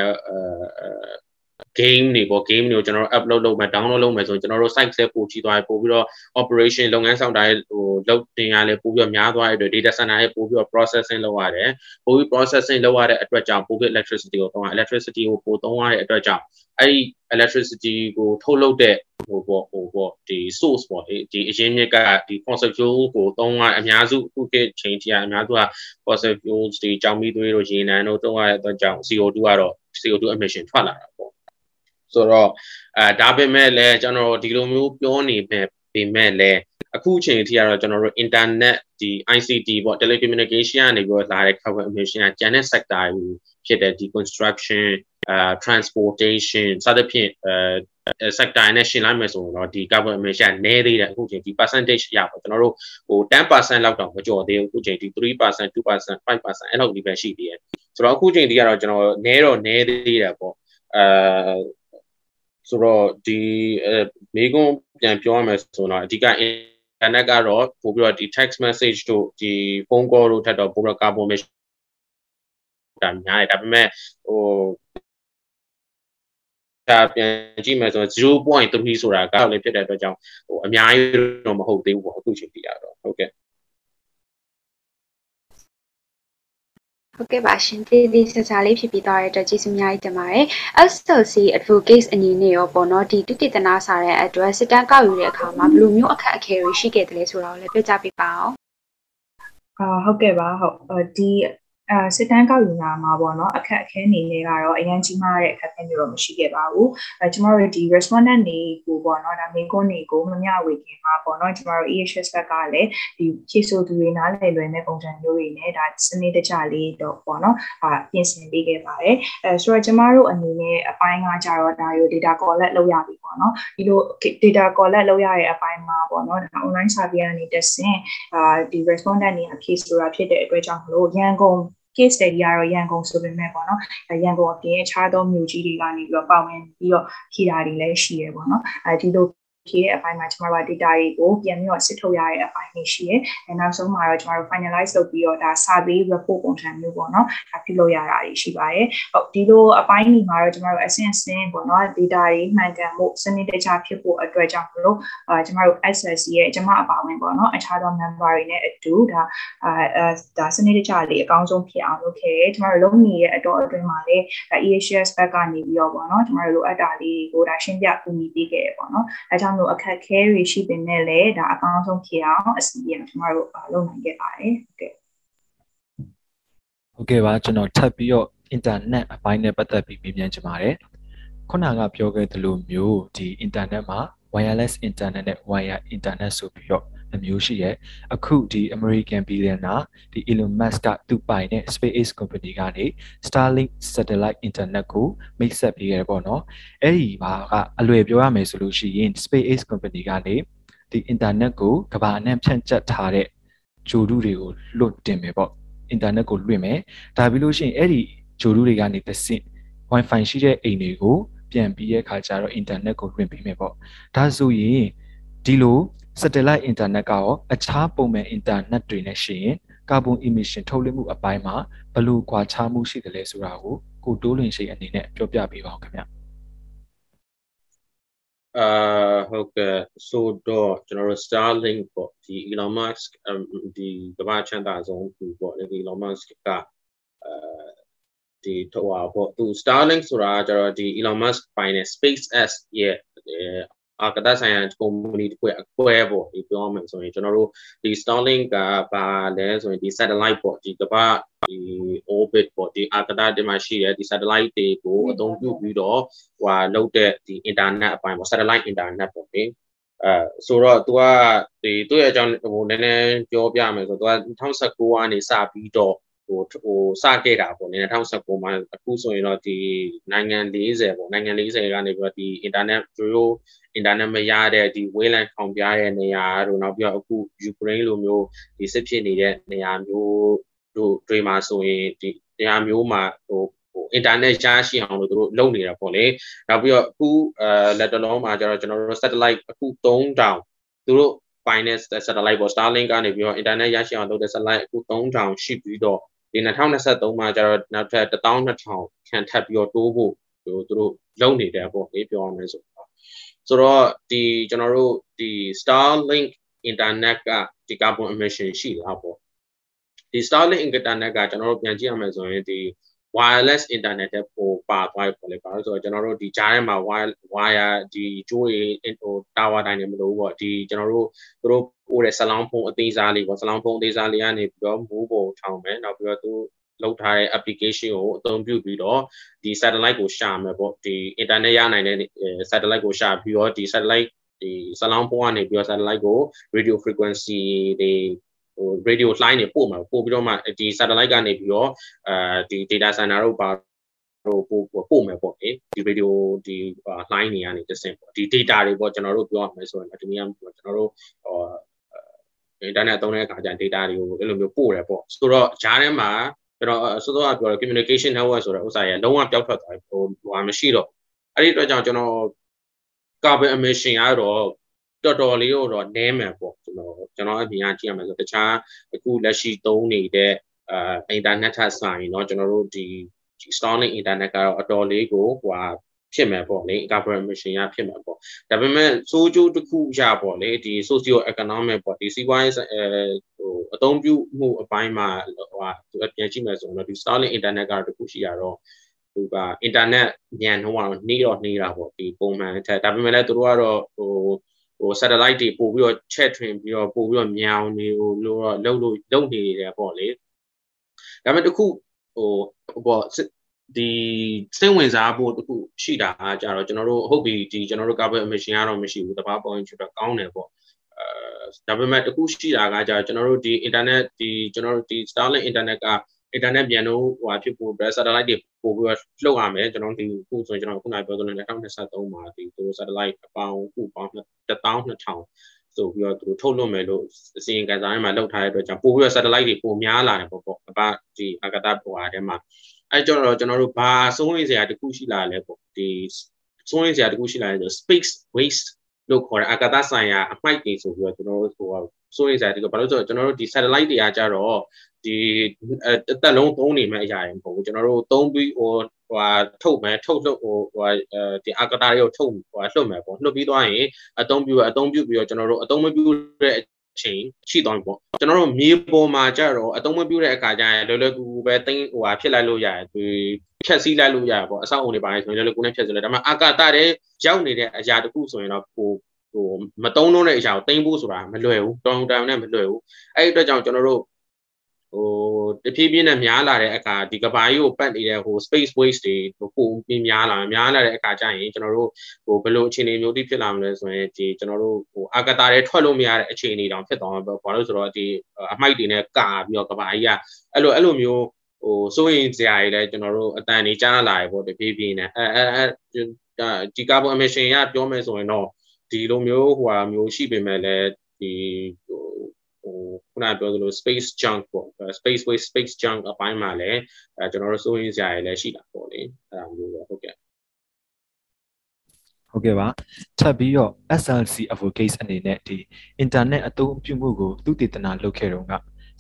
game တွေပေါ့ game တွေကိုကျွန်တော်တို့ upload လုပ်မယ် download လုပ်မယ်ဆိုရင်ကျွန်တော်တို့ site ဆက်ပို့ကြည့်သွားရင်ပို့ပြီးတော့ operation လုပ်ငန်းဆောင်တာရဲ့ဟိုလုပ်တင်ရလဲပို့ပြီးတော့များသွားတဲ့အတွက် data center ရဲ့ပို့ပြီးတော့ processing လုပ်ရတယ်ပို့ပြီး processing လုပ်ရတဲ့အတွက်ကြောင့်ပို့ပြီး electricity ကိုသုံးရ electricity ကိုပို့သုံးရတဲ့အတွက်ကြောင့်အဲ့ဒီ electricity ကိုထုတ်လုပ်တဲ့ဟိုပေါ့ဟိုပေါ့ဒီ source ပေါ့ဒီအရင်းမြစ်ကဒီ fossil fuel ကိုသုံးရအများစုအခုခေတ်ချိန်ကြီးအများစုက fossil fuels ဒီကြောင်မီးသွေးတို့ရေနံတို့သုံးရတဲ့အတွက်ကြောင့် CO2 ကတော့ CO2 emission ထွက်လာတာပေါ့ ဆိုတော့အဲဒါပေမဲ့လည်းကျွန်တော်ဒီလိုမျိုးပြောနေမဲ့ပေမဲ့လည်းအခုအချိန်အထိကတော့ကျွန်တော်တို့ internet ဒီ ICT ပေါ့ telecommunication ကနေပြီးတော့လာတဲ့ cover emission ကကျန်တဲ့ sector တွေဖြစ်တဲ့ဒီ construction အဲ transportation စသဖြင့်အဲ sector နဲ့ရှင်းလိုက်မယ်ဆိုရင်တော့ဒီ carbon emission နည်းသေးတယ်အခုချိန်ဒီ percentage ရပါကျွန်တော်တို့ဟို10%လောက်တောင်မကျော်သေးဘူးအခုချိန်ဒီ3% 2% 5%အဲ့လောက်ဒီပဲရှိသေးတယ်ဆိုတော့အခုချိန်ဒီကတော့ကျွန်တော်နည်းတော့နည်းသေးတယ်ပေါ့အဲ ဆိုတော့ဒီမိကုန်းပြန်ပြောရမယ်ဆိုတော့အဓိက internet ကတော့ပို့ပြီးတော့ဒီ text message တို့ဒီ phone call တို့ထက်တော့ပို့ပြီးတော့ carbon emission တာများတယ်ဒါပေမဲ့ဟိုဒါပြန်ကြည့်မယ်ဆိုတော့0.3ဆိုတာကတော့လည်းဖြစ်တဲ့အတွက်ကြောင့်ဟိုအများကြီးတော့မဟုတ်သေးဘူးပေါ့အခုချိန်ပြရတော့ဟုတ်ကဲ့ ဟုတ်ကဲ့ပါရှင်ဒီဒီစစလေးဖြစ်ပြီးသွားတဲ့အတွက်ကျေးဇူးအများကြီးတင်ပါတယ် SLC advocates အနေနဲ့ရောပေါ့နော်ဒီတုတိတနာစာတဲ့အတွက်စစ်တမ်းကောက်ယူတဲ့အခါမှာဘယ်လိုမျိုးအခက်အခဲတွေရှိခဲ့တယ်လဲဆိုတာကိုလည်းပြောကြပေးပါအောင်အာဟုတ်ကဲ့ပါဟုတ်ဒီ အဲစစ်တမ်းကောက်ယူတာမှာပေါ့နော်အခက်အခဲနေလေကတော့အရင်ကြီးမားတဲ့အခက်အခဲမျိုးတော့မရှိခဲ့ပါဘူးအဲကျမတို့ဒီ respondent တွေကိုပေါ့နော်ဒါမေကွန်းတွေကိုမမျှဝေခင်မှာပေါ့နော်ကျမတို့ EHS ဘက်ကလည်းဒီဖြည့်ဆို့သူတွေနားလည်လွယ်မဲ့ပုံစံမျိုးတွေနဲ့ဒါစနစ်တကျလေးတော့ပေါ့နော်အာပြင်ဆင်ပေးခဲ့ပါတယ်အဲဆိုတော့ကျမတို့အနေနဲ့အပိုင်းကကြတော့ဒါရို data collect လုပ်ရပြီ ပေါ့နော်ဒီလို data collect လုပ်ရတဲ့အပိုင်းမှာပေါ့နော်ဒါ online survey ကနေတက်ဆင်အာဒီ respondent တွေအဖြေဆိုတာဖြစ်တဲ့အတွက်ကြောင့်မလို့ရန်ကုန် case study ကတော့ရန်ကုန်ဆိုပေမဲ့ပေါ့နော်ရန်ကုန်အပြင်အခြားသောမြို့ကြီးတွေကနေပြီးတော့ပါဝင်ပြီးတော့ဖြေတာတွေလည်းရှိရပေါ့နော်အဲဒီလို ဖြည့်တဲ့အပိုင်းမှာကျမတို့က data တွေကိုပြန်ပြီးတော့စစ်ထုတ်ရတဲ့အပိုင်းတွေရှိတယ်။အဲနောက်ဆုံးမှာတော့ကျမတို့ finalize လုပ်ပြီးတော့ဒါ survey report ပုံစံမျိုးပေါ့နော်။ဒါပြုလုပ်ရတာတွေရှိပါတယ်။ဟုတ်ဒီလိုအပိုင်းတွေမှာတော့ကျမတို့ essence စင်းပေါ့နော် data တွေမှန်ကန်မှုစနစ်တကျဖြစ်ဖို့အတွက်ကြောင့်မလို့အာကျမတို့ access ရဲ့ကျမအပါဝင်ပေါ့နော်အခြားသော member တွေနဲ့အတူဒါအာဒါစနစ်တကျလေးအကောင်းဆုံးဖြစ်အောင်လုပ်ခဲ့တယ်။ကျမတို့လုပ်နေတဲ့အတော့အတွင်းမှာလည်း EHS ဘက်ကနေပြီးတော့ပေါ့နော်ကျမတို့လိုအပ်တာလေးတွေကိုဒါရှင်းပြပူညီပေးခဲ့ရပေါ့နော်။အဲကြောင့်လို့အခက်ခဲတွေရှိပေမဲ့လည်းဒါအကောင်းဆုံးဖြစ်အောင်အစီအစဉ်ကျွန်တော်တို့လုပ်နိုင်ခဲ့ပါတယ်ဟုတ်ကဲ့ဟုတ်ကဲ့ပါကျွန်တော်ထပ်ပြီးတော့ internet အပိုင်းနဲ့ပတ်သက်ပြီးမေးမြန်းချင်ပါတယ်ခုနကပြောခဲ့သလိုမျိုးဒီ internet မှာ wireless internet နဲ့ wire internet ဆိုပြီးတော့ အမျိုးရှိရဲ့အခုဒီ American billionaire ဒီ Elon Musk ကသူပိုင်တဲ့ SpaceX company ကနေ Starlink satellite internet ကိုမိတ်ဆက်ပေးခဲ့တယ်ပေါ့နော်အဲ့ဒီဘာကအလွယ်ပြောရမယ်ဆိုလို့ရှိရင် SpaceX company ကနေဒီ internet ကိုကမ္ဘာအနှံ့ဖြန့်ကျက်ထားတဲ့ဂျိုဒုတွေကိုလွတ်တင်မယ်ပေါ့ internet ကိုလွှင့်မယ်ဒါပြီးလို့ရှိရင်အဲ့ဒီဂျိုဒုတွေကနေတစ်ဆင့် wifi ရှိတဲ့အိမ်တွေကိုပြန်ပြီးရဲ့ခါကျတော့ internet ကိုလွှင့်ပေးမယ်ပေါ့ဒါဆိုရင်ဒီလို satellite internet ကရောအခြားပုံမှန် internet တွေနဲ့ရှိရင် carbon emission ထုတ်လွှင့်မှုအပိုင်းမှာဘယ်လိုကွာခြားမှုရှိတယ်လဲဆိုတာကိုကိုတိုးလွင်ရှိအနေနဲ့ပြောပြပေးပါအောင်ခင်ဗျအာဟုတ်ကဲ့ဆိုတော့ကျွန်တော်တို့ Starlink ပေါ့ဒီ Elon Musk ဒီကမ္ဘာချမ်းသာဆုံးသူပေါ့ဒီ Elon Musk ကအဲဒီတော့ပေါ့သူ Starlink ဆိုတာကျတော့ဒီ Elon Musk ပိုင်တဲ့ SpaceX ရဲ့ အာကတဆိုင်ရာ company တစ်ခုအကွဲပေါ့ဒီပြောမယ်ဆိုရင်ကျွန်တော်တို့ဒီ Starlink ကပါလဲဆိုရင်ဒီ satellite ပေါ့ဒီကမ္ဘာဒီ orbit ပေါ့ဒီအာကာသတင်မှာရှိတဲ့ဒီ satellite တွေကိုအသုံးပြုပြီးတော့ဟိုလောက်တဲ့ဒီ internet အပိုင်းပေါ့ satellite internet ပေါ့လေအဲဆိုတော့ तू ကဒီသူ့ရဲ့အကြောင်းဟိုနည်းနည်းပြောပြမယ်ဆိုတော့ तू က2019ကနေစပြီးတော့ ဟိုဟိုစခဲ့တာပေါ့နည်း2019မှာအခုဆိုရင်တော့ဒီနိုင်ငံ40ပေါ့နိုင်ငံ40ကနေပြီးတော့ဒီ internet တို့ internet မရတဲ့ဒီ wayland ခေါင်ပြတဲ့နေရာတို့နောက်ပြီးတော့အခု Ukraine လိုမျိုးဒီစစ်ဖြစ်နေတဲ့နေရာမျိုးတို့တွေမှာဆိုရင်ဒီနေရာမျိုးမှာဟိုဟို internet ရရှိအောင်လို့တို့လုပ်နေတာပေါ့လေနောက်ပြီးတော့အခုအဲလက်တလုံးမှာကျတော့ကျွန်တော်တို့ satellite အခု3000သူတို့ finance satellite ပေါ့ Starlink ကနေပြီးတော့ internet ရရှိအောင်လုပ်တဲ့ satellite အခု3000ရှိပြီးတော့ ဒီ2023မှာကျတော့နောက်ထပ်12000ခံထပ်ပြီးတော့တိုးဖို့ဟိုသူတို့လုပ်နေတယ်ပေါ့လေပြောရမယ်ဆိုတော့ဆိုတော့ဒီကျွန်တော်တို့ဒီ Starlink internet ကဒီ carbon emission ရှိလားပေါ့ဒီ Starlink internet ကကျွန်တော်တို့ပြန်ကြည့်ရမယ်ဆိုရင်ဒီ wireless internet တဲ့ပိုပါသွားပြီပေါ့လေ။ဘာလို့ဆိုတော့ကျွန်တော်တို့ဒီကြားထဲမှာ wire wire ဒီကြိုးတွေဟို tower တိုင်းနေမလို့ပေါ့ဒီကျွန်တော်တို့သူတို့ပို့တဲ့ဆလောင်းဖုန်းအသေးစားလေးပေါ့ဆလောင်းဖုန်းအသေးစားလေးကနေပြီးတော့ move ပုံထောင်မယ်နောက်ပြီးတော့သူလောက်ထားတဲ့ application ကိုအသုံးပြုပြီးတော့ဒီ satellite ကိုရှာမယ်ပေါ့ဒီ internet ရနိုင်တဲ့ satellite ကိုရှာပြီးတော့ဒီ satellite ဒီဆလောင်းဖုန်းကနေပြီးတော့ satellite ကို radio frequency တွေ ဟို radio line တွေပို့မှာပို့ပြီးတော့မှဒီ satellite ကနေပြီးတော့အဲဒီ data center တို့ပါဟိုပို့ပို့မယ်ပေါ့လေဒီ radio ဒီ line တွေကနေတစ်ဆင့်ပေါ့ဒီ data တွေပေါ့ကျွန်တော်တို့ပြောရမယ်ဆိုရင်ဒီနေ့ကကျွန်တော်တို့ဟို internet သုံးတဲ့အခါကျ data တွေကိုအဲ့လိုမျိုးပို့တယ်ပေါ့ဆိုတော့ဂျားထဲမှာကျွန်တော်စောစောကပြောတဲ့ communication network ဆိုတဲ့ဥစ္စာရလုံးဝပျောက်ထွက်သွားပြီဟိုဟိုမရှိတော့အဲ့ဒီအတွက်ကြောင့်ကျွန်တော် carbon emission ကတော့ တော်တော်လေးတော့နည်းမယ်ပေါ့ကျွန်တော်ကျွန်တော်အမြင်အကြည့်ရမယ်ဆိုတခြားအခုလက်ရှိသုံးနေတဲ့အာ internet ထက်ဆိုင်เนาะကျွန်တော်တို့ဒီ Starlink internet ကတော့အတော်လေးကိုဟိုဟာဖြစ်မယ်ပေါ့လေ carbon emission ရဖြစ်မယ်ပေါ့ဒါပေမဲ့စိုးကျိုးတစ်ခုရပေါ့လေဒီ socio economic ပေါ့ဒီစီးပွားရေးအဲဟိုအသုံးပြုမှုအပိုင်းမှာဟိုဟာပြန်ကြည့်မယ်ဆိုတော့ဒီ Starlink internet ကတော့တစ်ခုရှိရတော့သူက internet ညံနှုံးအောင်နှီးတော့နှီးတာပေါ့ဒီပုံမှန်အထက်ဒါပေမဲ့လည်းသူတို့ကတော့ဟို ဟို satellite တွေပို့ပြီးတော့ချက်ထွင်ပြီးတော့ပို့ပြီးတော့မြောင်နေဟိုလို့တော့လုံလို့လုံနေတယ်ပေါ့လေဒါပေမဲ့တခုဟိုပေါ့ဒီစိတ်ဝင်စားဖို့တခုရှိတာကကြတော့ကျွန်တော်တို့ဟုတ်ပြီဒီကျွန်တော်တို့ carbon emission ကတော့မရှိဘူးတဘာပေါ်ရင်ချတော့ကောင်းတယ်ပေါ့အဲဒါပေမဲ့တခုရှိတာကကြတော့ကျွန်တော်တို့ဒီ internet ဒီကျွန်တော်တို့ဒီ Starlink internet က internet ပြန်တော့ဟိုဖြစ်ဖို့ satellite တွေပို့ပြီးတော့လှုပ်ရမယ်ကျွန်တော်ဒီခုဆိုကျွန်တော်ခုနပြောသလို2023မှာဒီသူတို့ satellite အပေါင်းခုပေါင်း 12000ဆိုပြီးတော့သူတို့ထုတ်လွှင့်မယ်လို့အစီရင်ခံစာထဲမှာလောက်ထားတဲ့အတွက်ကြောင့်ပို့ပြီးတော့ satellite တွေပိုများလာတယ်ပေါ့ပေါ့အပဒီအာကာသဘဝထဲမှာအဲကြောင့်တော့ကျွန်တော်တို့ဘာစိုးရိမ်စရာတခုရှိလာလဲပေါ့ဒီစိုးရိမ်စရာတခုရှိလာလဲဆို space waste လို့ခေါ်တဲ့အာကာသဆိုင်ရာအမှိုက်တွေဆိုပြီးတော့ကျွန်တော်တို့ဟိုစိုးရိမ်စရာတခုဘာလို့ဆိုတော့ကျွန်တော်တို့ဒီ satellite တွေကကြတော့ဒီအသက်လုံးသုံးနေမဲ့အရာတွေမဟုတ်ဘူးကျွန်တော်တို့သုံးပြီးဟို ဟိုထုတ်မယ်ထုတ်လို့ဟိုဟိုဒီအာကာသတွေကိုထုတ်ဟိုလွှတ်မယ်ပေါ့လွှတ်ပြီးသွားရင်အသုံးပြုအသုံးပြုပြီးတော့ကျွန်တော်တို့အသုံးမပြုတဲ့အချိန်ရှိသွားပြီပေါ့ကျွန်တော်တို့မြေပေါ်မှာကြတော့အသုံးမပြုတဲ့အခါကျရင်လောလောကူကူပဲတင်းဟိုဟာဖြစ်လိုက်လို့ရတယ်ဒီဖြတ်စည်းလိုက်လို့ရတယ်ပေါ့အဆောက်အုံတွေပါနေဆိုရင်လောလောကူနဲ့ဖြတ်စည်းလိုက်ဒါပေမဲ့အာကာသတဲ့ရောက်နေတဲ့အရာတခုဆိုရင်တော့ဟိုဟိုမတုံးလုံးတဲ့အရာကိုတင်းဖို့ဆိုတာမလွယ်ဘူးတောင်းတန်နဲ့မလွယ်ဘူးအဲ့ဒီအတွက်ကြောင့်ကျွန်တော်တို့ ဟိုတဖြည်းဖြည်းနဲ့များလာတဲ့အခါဒီကဘာကြီးကိုပတ်နေတဲ့ဟို space waste တွေဟိုပုံပြင်းများလာများလာတဲ့အခါကျရင်ကျွန်တော်တို့ဟိုဘယ်လိုအခြေအနေမျိုးတိဖြစ်လာမလဲဆိုရင်ဒီကျွန်တော်တို့ဟိုအာကတာတွေထွက်လို့မရတဲ့အခြေအနေတောင်ဖြစ်သွားမှာပေါ့ဘာလို့ဆိုတော့ဒီအမိုက်တွေနဲ့ကာပြီးတော့ကဘာကြီးကအဲ့လိုအဲ့လိုမျိုးဟိုစိုးရင်စရာတွေလည်းကျွန်တော်တို့အတန်နေကြားလာရပေါ့တဖြည်းဖြည်းနဲ့အဲအဲအဲဒီ carbon emission ရပြောမယ်ဆိုရင်တော့ဒီလိုမျိုးဟိုဟာမျိုးရှိပေမဲ့လည်းဒီဟိုဟိုခုနပြောသလို space junk ပေါ့ space waste space junk အပိုင်းမှာလည်းအဲကျွန်တော်တို့စိုးရင်းစရာတွေလည်းရှိတာပေါ့လေအဲဒါမျိုးပဲဟုတ်ကဲ့ဟုတ်ကဲ့ပါထပ်ပြီးတော့ SLC advocates အနေနဲ့ဒီ internet အသုံးပြုမှုကိုသူတည်တနာလုပ်ခဲ့တော့က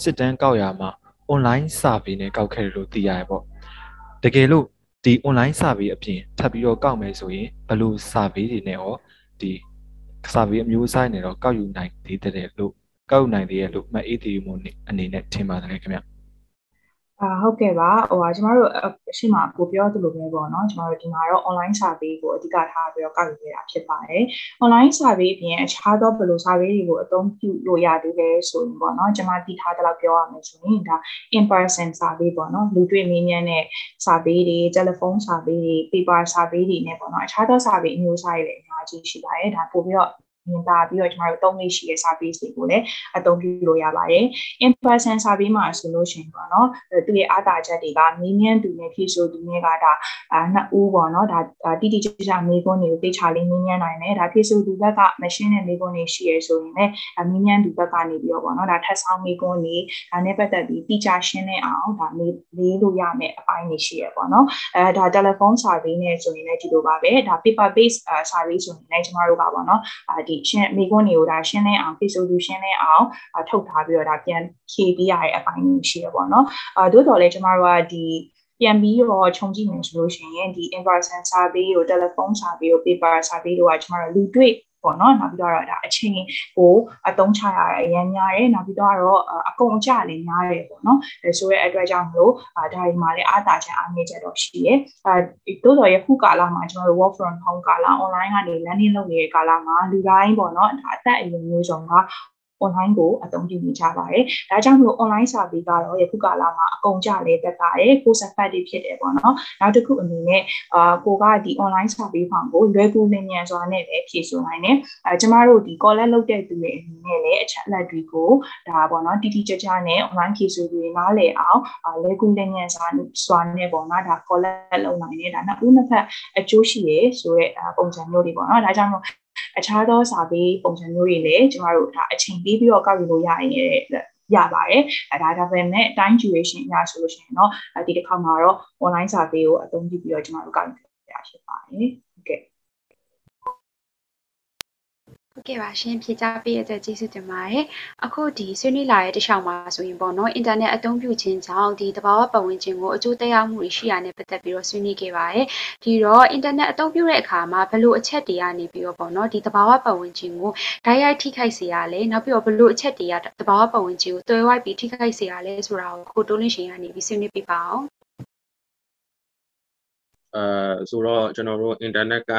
စစ်တမ်းကောက်ရမှာ online survey နဲ့ကောက်ခဲ့တယ်လို့သိရရပေါ့တကယ်လို့ဒီ online survey အပြင်ထပ်ပြီးတော့ကောက်မယ်ဆိုရင်ဘယ်လို survey တွေနဲ့ရောဒီ survey အမျိုးအစားနဲ့တော့ကောက်ယူနိုင်သေးတယ်လို့ ကောက်နိုင်သေးရဲ့လို့မှတ်အေးသေးမှုအနေနဲ့ထင်ပါတယ်ခင်ဗျအအာဟုတ်ကဲ့ပါဟိုဟာကျမတို့အရှိမကိုပြောသလိုပဲပေါ့နော်ကျမတို့ဒီမှာတော့ online survey ကိုအဓိကထားပြီးတော့ကောက်ယူနေတာဖြစ်ပါတယ် online survey အပြင်အခြားသောဘယ်လို survey တွေကိုအသုံးပြုလို့ရသေးလဲဆိုရင်ပေါ့နော်ကျမသိထားတဲ့လောက်ပြောရမယ်ဆိုရင်ဒါ in person survey ပေါ့နော်လူတွေ့မေးမြန်းတဲ့ survey တွေ telephone survey တွေ paper survey တွေနဲ့ပေါ့နော်အခြားသော survey အမျိုးအစားတွေလည်းအများကြီးရှိပါတယ်ဒါပို့ပြီးတော့ မြင်သာပြီးတော့ကျမတို့သုံးလေးရှိတဲ့ service တွေကိုလည်းအသုံးပြုလို့ရပါတယ်။ in person survey မှာဆိုလို့ရှိရင်ပေါ့နော်သူရဲ့အားသာချက်တွေကမင်းမြန်းသူနဲ့ဖြည့်ဆို့သူနဲ့ကဒါနှစ်ဦးပေါ့နော်ဒါတိတိကျကျမေးခွန်းတွေကိုသိချလေးမင်းမြန်းနိုင်တယ်ဒါဖြည့်ဆို့သူဘက်က machine နဲ့မေးခွန်းတွေရှိရဆိုရင်လည်းမင်းမြန်းသူဘက်ကနေပြီးတော့ပေါ့နော်ဒါထပ်ဆောင်မေးခွန်းတွေဒါနဲ့ပတ်သက်ပြီးတိကျရှင်းနေအောင်ဒါမေးလေးလို့ရမယ့်အပိုင်းတွေရှိရပေါ့နော်အဲဒါ telephone survey နဲ့ဆိုရင်လည်းဒီလိုပါပဲဒါ paper based survey ဆိုရင်လည်းကျမတို့ကပေါ့နော်ဒီဒီရှင်းမိကွန်းတွေကိုဒါရှင်းလင်းအောင် face solution နဲ့အောင်ထုတ်ထားပြီးတော့ဒါပြန်ဖြည့်ပေးရတဲ့အပိုင်းတွေရှိရပေါ့နော်အဲသို့တော်လည်းကျမတို့ကဒီပြန်ပြီးတော့ခြုံကြည့်မယ်ဆိုလို့ရှိရင်ဒီ in person survey ကို telephone survey ကို paper survey တို့ကကျမတို့လူတွေ့ ပေါ့နော်နောက်ပြီးတော့ဒါအချိန်ကိုအသုံးချရအရင်များတယ်နောက်ပြီးတော့အကုန်အကျလည်းများတယ်ပေါ့နော်အဲဆိုရဲအတွက်ကြောင့်မလို့ဒါဒီမှာလည်းအားသာချက်အားနည်းချက်တော့ရှိတယ်အဲတိုးတော်ရခုကာလမှာကျွန်တော်တို့ work from home ကာလ online ကနေ learning လုပ်နေတဲ့ကာလမှာလူတိုင်းပေါ့နော်ဒါအသက်အရွယ်မျိုးစုံက online ကိုအသုံးပြုနေကြပါတယ်။ဒါကြောင့်မလို့ online survey ကတော့ယခုကာလမှာအကုန်ကြလဲတက်တာတယ်ကိုယ်စဖတ်တွေဖြစ်တယ်ပေါ့နော်။နောက်တစ်ခုအနေနဲ့အာကိုကဒီ online survey form ကိုလွယ်ကူလင်မြန်စွာနဲ့ပဲဖြည့်ဆို့နိုင်တယ်။အဲကျမတို့ဒီ collect လုပ်တဲ့သူတွေအနေနဲ့လည်းအချက်အလက်တွေကိုဒါပေါ့နော်တိတိကျကျနဲ့ online ဖြည့်ဆို့တွေနားလည်အောင်လွယ်ကူလင်မြန်စွာစွာနဲ့ပေါ့နော်ဒါ collect လုပ်နိုင်တယ်ဒါနှစ်ဦးနှစ်ဖက်အကျိုးရှိရဆိုတဲ့ပုံစံမျိုးတွေပေါ့နော်။ဒါကြောင့်မို့ အခြားသောစာပေပုံစံမျိုးတွေလည်းကျမတို့ဒါအချိန်ပေးပြီးတော့ကောက်ယူလို့ရရင်ရပါတယ်အဲဒါဒါပေမဲ့ time duration အရဆိုလို့ရှိရင်တော့ဒီတစ်ခါမှာတော့ online စာပေကိုအသုံးပြုပြီးတော့ကျမတို့ကောက်ယူရဖြစ်ပါတယ် ဟုတ်ကဲ့ဟုတ်ကဲ့ပါရှင်ဖြေကြားပေးရတဲ့ကျေးဇူးတင်ပါတယ်အခုဒီဆွေးနွေးလာတဲ့တခြားမှာဆိုရင်ပေါ့နော်အင်တာနက်အသုံးပြုခြင်းကြောင့်ဒီတဘာဝပတ်ဝန်းကျင်ကိုအကျိုးသက်ရောက်မှုတွေရှိရတဲ့ပတ်သက်ပြီးတော့ဆွေးနွေးခဲ့ပါတယ်ဒီတော့အင်တာနက်အသုံးပြုတဲ့အခါမှာဘလို့အချက်တွေကနေပြီးတော့ပေါ့နော်ဒီတဘာဝပတ်ဝန်းကျင်ကိုဓာတ်ရိုက်ထိခိုက်စေရလဲနောက်ပြီးတော့ဘလို့အချက်တွေကတဘာဝပတ်ဝန်းကျင်ကိုတွဲဝိုက်ပြီးထိခိုက်စေရလဲဆိုတာကိုကိုတိုးလင်းရှင်ကနေပြီးဆွေးနွေးပြပါအောင်အဲဆိုတော့ကျွန်တော်တို့ internet က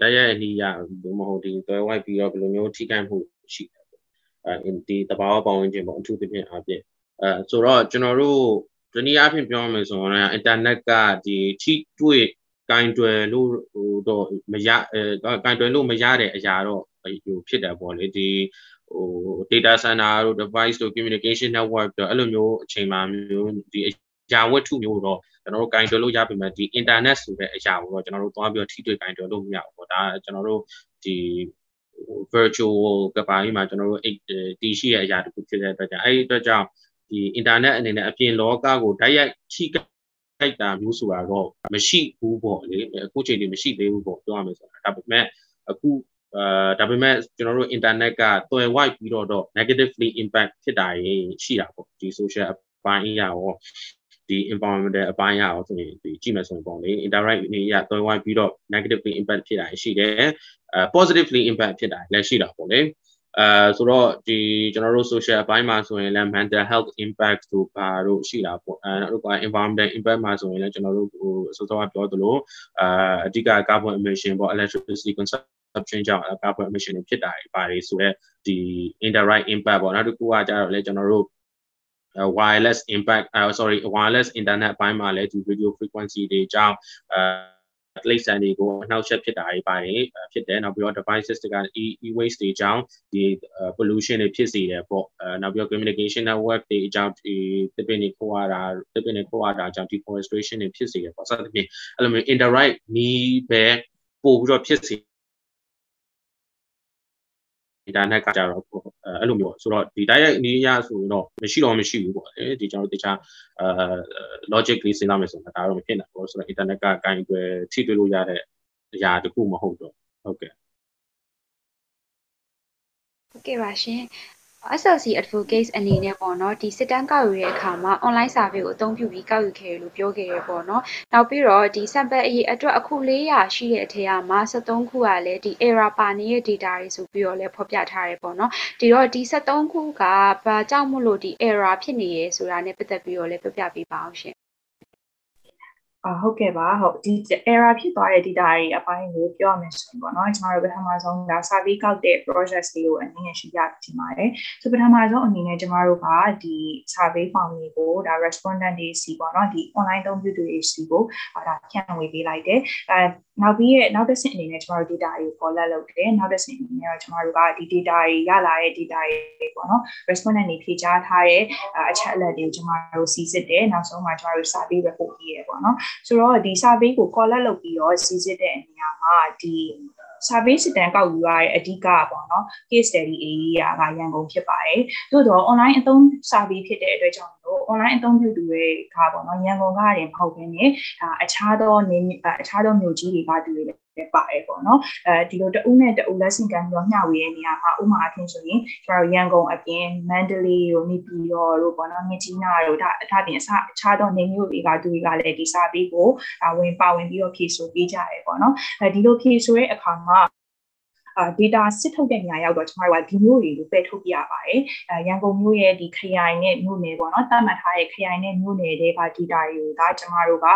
တိုက်ရိုက်အနည်းရဘမဟုတ်ဒီသွဲဝိုက်ပြီးတော့ဘယ်လိုမျိုးထိခိုက်မှုရှိတယ်အဲဒီတဘာဝပတ်ဝန်းကျင်ပေါ့အထူးသဖြင့်အပြင်အဲဆိုတော့ကျွန်တော်တို့ဒီနည်းအားဖြင့်ပြောရမယ်ဆိုရင်အင်တာနက်ကဒီထိတွေ့ကင်တွယ်လို့ဟိုတော့မရအဲကင်တွယ်လို့မရတဲ့အရာတော့ဟိုဖြစ်တယ်ပေါ့လေဒီဟို data center တို့ device တို့ communication network တို့အဲ့လိုမျိုးအချိန်မှမျိုးဒီအ ရာဝတ္ထုမျိုးတော့ကျွန်တော်တို့ကင်တွယ်လို့ရပြီမဲ့ဒီ internet ဆိုတဲ့အရာကိုတော့ကျွန်တော်တို့သွားပြီးတော့ထိတွေ့ကင်တွယ်လို့မရဘူးပေါ့ဒါကျွန်တော်တို့ဒီ virtual ကပိုင်းမှာကျွန်တော်တို့တည်ရှိတဲ့အရာတခုဖြစ်တဲ့အတွက်ကြောင့်အဲ့ဒီအတွက်ကြောင့်ဒီ internet အနေနဲ့အပြင်လောကကိုဓာတ်ရိုက်ထိခိုက်တာမျိုးဆိုတာတော့မရှိဘူးပေါ့လေအခုချိန်ထိမရှိသေးဘူးပေါ့ပြောရမယ်ဆိုတာဒါပေမဲ့အခုအာဒါပေမဲ့ကျွန်တော်တို့ internet ကတွယ်ဝိုက်ပြီးတော့ negatively impact ဖြစ်တာရှိတာပေါ့ဒီ social အပိုင်းအရာရော ဒီ environmental အပိုင်းရအောင်ဆိုရင်ဒီကြည့်မယ်ဆိုရင်ပေါ့လေ indirect အနေရသွင်းဝိုင်းပြီးတော့ negatively impact ဖြစ်တာရှိတယ်အဲ positively impact ဖြစ်တာလည်းရှိတာပေါ့လေအဲဆိုတော့ဒီကျွန်တော်တို့ social အပိုင်းမှာဆိုရင်လည်း mental health impact တို့ဘာတို့ရှိတာပေါ့အဲနောက်တော့ environmental impact မှာဆိုရင်လည်းကျွန်တော်တို့ဟိုအစောစောကပြောသလိုအာအဓိက carbon emission ပေါ့ electricity consumption ကြောင့် carbon emission တွေဖြစ်တာတွေပါတယ်ဆိုတော့ဒီ indirect impact ပေါ့နောက်တစ်ခုကကြတော့လေကျွန်တော်တို့ wireless impact uh, sorry wireless internet အပိုင်းမှာလည်းဒီ radio frequency တွေကြောင့်အဲလိမ့်ဆန်တွေကိုအနှောက်အယှက်ဖြစ်တာတွေပါတယ်ဖြစ်တယ်နောက်ပြီးတော့ devices တွေက e waste တွေကြောင့်ဒီ pollution တွေဖြစ်စေတယ်ပေါ့အဲနောက်ပြီးတော့ communication network တွေအကြောင်းဒီတပင်းတွေခိုးရတာတပင်းတွေခိုးရတာအကြောင်း deforestation တွေဖြစ်စေတယ်ပေါ့စသဖြင့်အဲ့လိုမျိုး indirect နီးပဲပို့ပြီးတော့ဖြစ်စေဒီ internet ကကြတော့အဲ့လိုမျိုးဆိုတော့ဒီ direct အနေအရဆိုတော့မရှိတော့မရှိဘူးပေါ့လေဒီကျွန်တော်တခြားအာ logic လေးစဉ်းစားမယ်ဆိုတော့ဒါတော့မဖြစ်နိုင်ဘူးဆိုတော့ internet ကဂိုင်းတွေထိတွေ့လို့ရတဲ့အရာတခုမဟုတ်တော့ဟုတ်ကဲ့ဟုတ်ကဲ့ပါရှင် SLC advocates အနေနဲ့ပေါ့နော်ဒီစစ်တမ်းကောက်ယူတဲ့အခါမှာ online survey ကိုအသုံးပြုပြီးကောက်ယူခဲ့ရလို့ပြောခဲ့ရပေါ့နော်နောက်ပြီးတော့ဒီ sample အရေးအတွက်အခု400ရှိတဲ့အထက်မှာ73ခုကလည်းဒီ error ပါနေတဲ့ data တွေဆိုပြီးတော့လည်းဖော်ပြထားရဲပေါ့နော်ဒီတော့ဒီ73ခုကဘာကြောင့်မို့လို့ဒီ error ဖြစ်နေရဲဆိုတာနဲ့ပတ်သက်ပြီးတော့လည်းပြပြပေးပါအောင်ရှင် အာဟုတ်ကဲ့ပါဟုတ်ဒီ error ဖြစ်သွားတဲ့ data တွေအပိုင်းကိုပြောရမယ်ဆိုရင်ပေါ့နော်ကျွန်တော်တို့ပထမဆုံးဒါ survey ကောက်တဲ့ process လေးကိုအနည်းငယ်ရှင်းပြချင်ပါတယ်ဆိုပထမဆုံးအနေနဲ့ကျွန်တော်တို့ကဒီ survey form တွေကိုဒါ respondent တွေစီပေါ့နော်ဒီ online သုံးပြုသူတွေစီကိုဒါဖြန့်ဝေပေးလိုက်တယ်အဲနောက်ပြီးရဲ့နောက်တစ်ဆင့်အနေနဲ့ကျွန်တော်တို့ data တွေကို collect လုပ်တယ်နောက်တစ်ဆင့်အနေနဲ့တော့ကျွန်တော်တို့ကဒီ data တွေရလာတဲ့ data တွေပေါ့နော် respondent တွေဖြေကြားထားတဲ့အချက်အလက်တွေကိုကျွန်တော်တို့စီစစ်တယ်နောက်ဆုံးမှာကျွန်တော်တို့ survey report ရေးရပေါ့နော်ဆိုတော့ဒီ survey ကို collect လုပ်ပြီးတော့စီစစ်တဲ့နေရာမှာဒီ survey စစ်တမ်းကောက်ယူရတဲ့အဓိကပေါ့နော် case study area ကရန်ကုန်ဖြစ်ပါတယ်။သို့တော့ online အသုံး survey ဖြစ်တဲ့အတွက်ကြောင့်လို့ online အသုံးပြုသူတွေကပေါ့နော်ရန်ကုန်ကတင်မဟုတ်ဘဲနဲ့ဒါအခြားသောနေအခြားသောမြို့ကြီးတွေကသူတွေလည်း ပါတယ်ပေါ့နော်အဲဒီလိုတဦးနဲ့တဦးလက်ဆင့်ကမ်းပြီးတော့မျှဝေတဲ့နေရာမှာဥမာအဖြစ်ဆိုရင်ကျွန်တော်ရန်ကုန်အပြင်မန္တလေးတို့နေပြည်တော်တို့ပေါ့နော်မြကြီးနားတို့ဒါအထပြင်အခြားသောနေမျိုးတွေကသူတွေကလည်းဒီစာပေးကိုဝင်ပါဝင်ပြီးတော့ဖြည့်ဆို့ပေးကြရဲပေါ့နော်အဲဒီလိုဖြည့်ဆို့တဲ့အခါမှာအာ data စစ်ထုတ်တဲ့နေရာရောက်တော့ကျမတို့ကဒီမျိုးတွေကိုပယ်ထုတ်ပြရပါတယ်အဲရန်ကုန်မြို့ရဲ့ဒီခရိုင်နဲ့မြို့နယ်ပေါ့နော်တတ်မှတ်ထားတဲ့ခရိုင်နဲ့မြို့နယ်တွေက data တွေကိုဒါကျမတို့ကအာ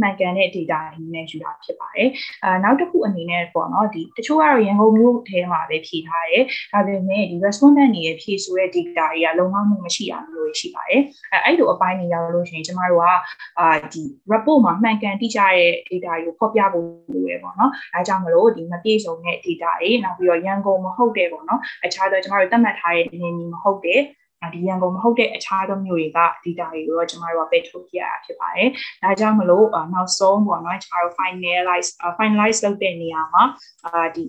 မှန်ကန်တဲ့ data တွေနဲ့ယူတာဖြစ်ပါတယ်။အာနောက်တစ်ခုအနေနဲ့ပေါ့နော်ဒီတချို့ကတော့ရန်ကုန်မြို့ထဲမှာပဲဖြည့်ထားတယ်။ဒါပေမဲ့ဒီ respondent တွေရဲ့ဖြည့်ဆိုတဲ့ data တွေကလုံလောက်မှုမရှိတာမျိုးရှိပါတယ်။အဲအဲ့လိုအပိုင်းတွေရောက်လို့ရှိရင်ကျမတို့ကအာဒီ report မှာမှန်ကန်တိကျတဲ့ data တွေကိုဖော်ပြဖို့လိုရပေါ့နော်။အဲကြောင့်မလို့ဒီမပြည့်စုံတဲ့ data တွေနောက်ပြီးတော့ရန်ကုန်မဟုတ်တဲ့ပေါ့နော်။အခြားသောကျမတို့သတ်မှတ်ထားတဲ့နေနေမဟုတ်တဲ့ ဒီရန်ကုန်မဟုတ်တဲ့အခြားသောမြို့တွေက data တွေကိုတော့ကျမတို့ကပဲထုတ်ပြရတာဖြစ်ပါတယ်။ဒါကြောင့်မလို့နောက်ဆုံးပေါ့နော်ကျမတို့ finalize finalize လုပ်တဲ့နေရာမှာအာဒီ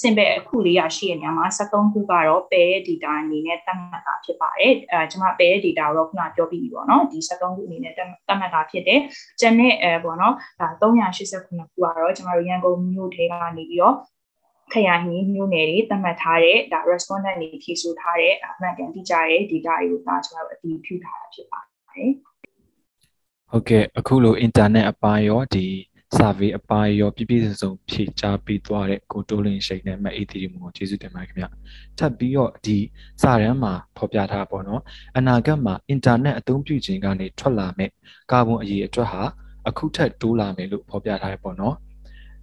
simple အခုလေးရရှိတဲ့နေရာမှာ73ခုကတော့ပယ်ရဲ့ data အနေနဲ့သတ်မှတ်တာဖြစ်ပါတယ်။အဲကျမပယ်ရဲ့ data ကိုတော့ခုနပြောပြီးပြီပေါ့နော်။ဒီ73ခုအနေနဲ့သတ်မှတ်တာဖြစ်တယ်။ကျန်တဲ့အဲပေါ့နော်ဒါ389ခုကတော့ကျမတို့ရန်ကုန်မြို့ထဲကနေပြီးတော့ ခရိုင်မျိုးနယ်တွေသတ်မှတ်ထားတဲ့ဒါ respondent တွေဖြည့်ဆို့ထားတဲ့အမှန်ကန်တိကျတဲ့ data တွေကိုဒါကျွန်တော်တို့အတည်ပြုထားတာဖြစ်ပါတယ်။ဟုတ်ကဲ့အခုလို internet အပိုင်းရောဒီ survey အပိုင်းရောပြည့်ပြည့်စုံစုံဖြည့်ချပေးသွားတဲ့ကိုတိုးလင်းရှိန်နဲ့မအေးတီမှုကိုကျေးဇူးတင်ပါတယ်ခင်ဗျ။ထပ်ပြီးတော့ဒီစာရန်မှာဖော်ပြထားပါတော့။အနာဂတ်မှာ internet အသုံးပြုခြင်းကနေထွက်လာမဲ့ကာဗွန်အရေးအတွက်ဟာအခုထက်တိုးလာမယ်လို့ဖော်ပြထားရပေါ့နော်။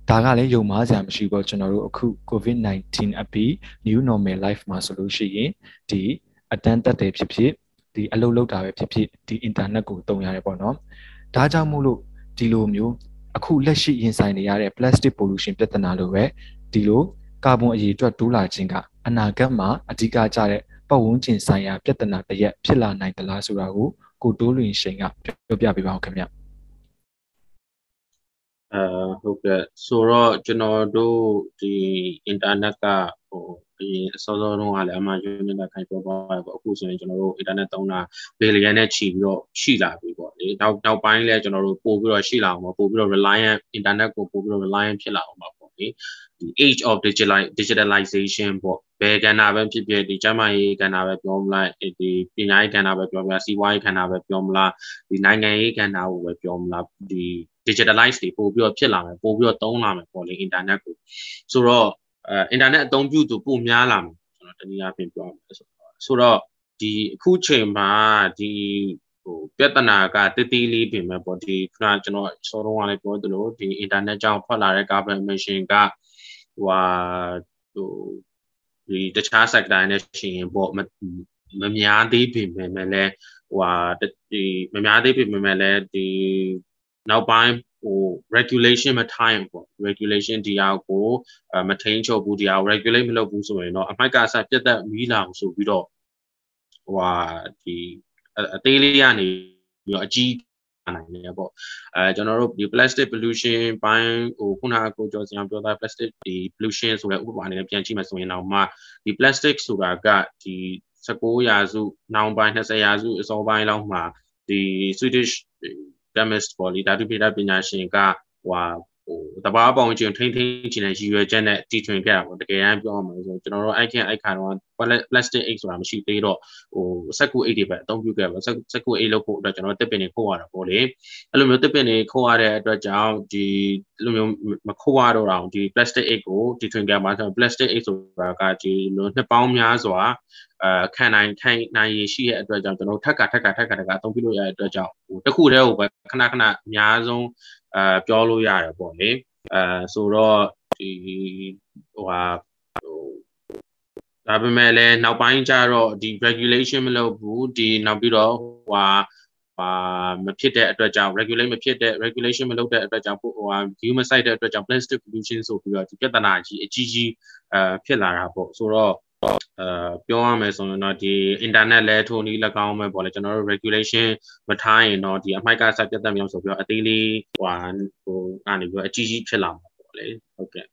ဒါကလည်းယုံမားစရာမရှိဘူးကျွန်တော်တို့အခု COVID-19 အပြီး new normal life မှာဆိုလို့ရှိရင်ဒီအတန်းတက်တယ်ဖြစ်ဖြစ်ဒီအလုပ်လုပ်တာပဲဖြစ်ဖြစ်ဒီ internet ကိုသုံးရတယ်ပေါ့နော်ဒါကြောင့်မို့လို့ဒီလိုမျိုးအခုလက်ရှိရင်ဆိုင်နေရတဲ့ plastic pollution ပြဿနာလိုပဲဒီလိုကာဗွန်အရည်အတွက်တိုးလာခြင်းကအနာဂတ်မှာအဓိကကျတဲ့ပတ်ဝန်းကျင်ဆိုင်ရာပြဿနာတစ်ရက်ဖြစ်လာနိုင်သလားဆိုတာကိုကိုတိုးလွင်ရှိန်ကပြောပြပေးပါဦးခင်ဗျာ အဲဟုတ်ကဲ့ဆိုတော့ကျွန်တော်တို့ဒီ internet ကဟိုအရင်အစောစောတုန်းကလည်းအမှန်ယူနေတာခိုင်ပြောသွားတယ်ပေါ့အခုဆိုရင်ကျွန်တော်တို့ internet သုံးတာဘီလီယံနဲ့ချီပြီးတော့ရှိလာပြီပေါ့လေနောက်နောက်ပိုင်းလည်းကျွန်တော်တို့ပို့ပြီးတော့ရှိလာအောင်ပေါ့ပို့ပြီးတော့ reliant internet ကိုပို့ပြီးတော့ reliant ဖြစ်လာအောင်ပါပေါ့လေဒီ age of digital digitalization ပေါ့ဘယ်ကဏ္ဍပဲဖြစ်ဖြစ်ဒီကျန်းမာရေးကဏ္ဍပဲပြောမလားဒီပညာရေးကဏ္ဍပဲပြောမလားစီးပွားရေးကဏ္ဍပဲပြောမလားဒီနိုင်ငံရေးကဏ္ဍကိုပဲပြောမလားဒီ digitalize တွေပို့ပြီးတော့ဖြစ်လာမယ်ပို့ပြီးတော့သုံးလာမယ်ပေါ့လေ internet ကိုဆိုတော့အဲ internet အသုံးပြုသူပိုများလာမယ်ကျွန်တော်တနည်းအားဖြင့်ပြောမယ်ဆိုတော့ဆိုတော့ဒီအခုချိန်မှာဒီဟိုပြဿနာကတတိလေးပြင်မဲ့ပေါ့ဒီခုနကျွန်တော်စောတော့ကလည်းပြောသလိုဒီ internet ကြောင့်ထွက်လာတဲ့ carbon emission ကဟိုဟာဟိုဒီတခြား sector နဲ့ရှင်ရင်ပေါ့မများသေးပြင်မဲ့လည်းဟိုဟာဒီမများသေးပြင်မဲ့လည်းဒီ နောက်ပိုင်းဟို regulation မထိုင်ပေါ့ regulation ဒီဟာကိုမထိန်ချုပ်ဘူးဒီဟာကို regulate မလုပ်ဘူးဆိုရင်တော့အမိုက်ကဆက်ပြတ်သက်မီးလောင်ဆိုပြီးတော့ဟိုဟာဒီအသေးလေးကနေပြီးတော့အကြီးနိုင်တယ်ပေါ့အဲကျွန်တော်တို့ဒီ plastic pollution ဘိုင်းဟိုခုနကကိုကျော်စံပြောတာ plastic ဒီ pollution ဆိုတဲ့ဥပမာအနေနဲ့ပြန်ကြည့်မှဆိုရင်တော့မှဒီ plastic ဆိုတာကဒီ19ရာစုနောက်ပိုင်း20ရာစုအစောပိုင်းလောက်မှာဒီ Swedish chemist ပေါ့လေဓာတုဗေဒပညာရှင်ကဟိုဟို တဘာပေါင်းချင်းထိန်းထိန်းချင်တဲ့ရည်ရွယ်ချက်နဲ့တီထွင်ခဲ့တာပေါ့တကယ်တမ်းပြောရမှာဆိုကျွန်တော်တို့အိုက်ခင်အိုက်ခါတော့ plastic 8ဆိုတာမရှိသေးတော့ဟိုစက်ကူ8တွေပဲအသုံးပြုခဲ့ပါစက်ကူ8လောက်ဖို့အတွက်ကျွန်တော်တစ်ပင်တွေခိုးရတာပေါ့လေအဲ့လိုမျိုးတစ်ပင်တွေခိုးရတဲ့အတွက်ကြောင့်ဒီလိုမျိုးမခိုးရတော့အောင်ဒီ plastic 8ကိုတီထွင်ခဲ့မှာဆို plastic 8ဆိုတာကဒီလိုနှစ်ပေါင်းများစွာအဲခံနိုင်ထိုင်နိုင်ရရှိတဲ့အတွက်ကြောင့်ကျွန်တော်ထက်ကထက်ကထက်ကထက်ကအသုံးပြုလို့ရတဲ့အတွက်ကြောင့်ဟိုတစ်ခုတည်းဟိုပဲခဏခဏအများဆုံး အဲပြောလို့ရတယ်ပေါ့လေအဲဆိုတော့ဒီဟိုဟာဟိုဒါပေမဲ့လည်းနောက်ပိုင်းကျတော့ဒီ regulation မလုပ်ဘူးဒီနောက်ပြီးတော့ဟိုဟာဟာမဖြစ်တဲ့အတွက်ကြောင့် regulate မဖြစ်တဲ့ regulation မလုပ်တဲ့အတွက်ကြောင့်ဟိုဟာ view မဆိုင်တဲ့အတွက်ကြောင့် plastic pollution ဆိုပြီးတော့ဒီပြဿနာကြီးအကြီးကြီးအဲဖြစ်လာတာပေါ့ဆိုတော့ အဲပြောရမယ်ဆိုရင်တော့ဒီ internet လဲထိုနည်း၎င်းပဲပေါ့လေကျွန်တော်တို့ regulation မထားရင်တော့ဒီအမိုက်ကစပြတ်သက်မြောင်ဆိုပြီးတော့အသေးလေးဟိုဟိုအနေပြီးတော့အကြီးကြီးဖြစ်လာမှာပေါ့လေဟုတ်ကဲ့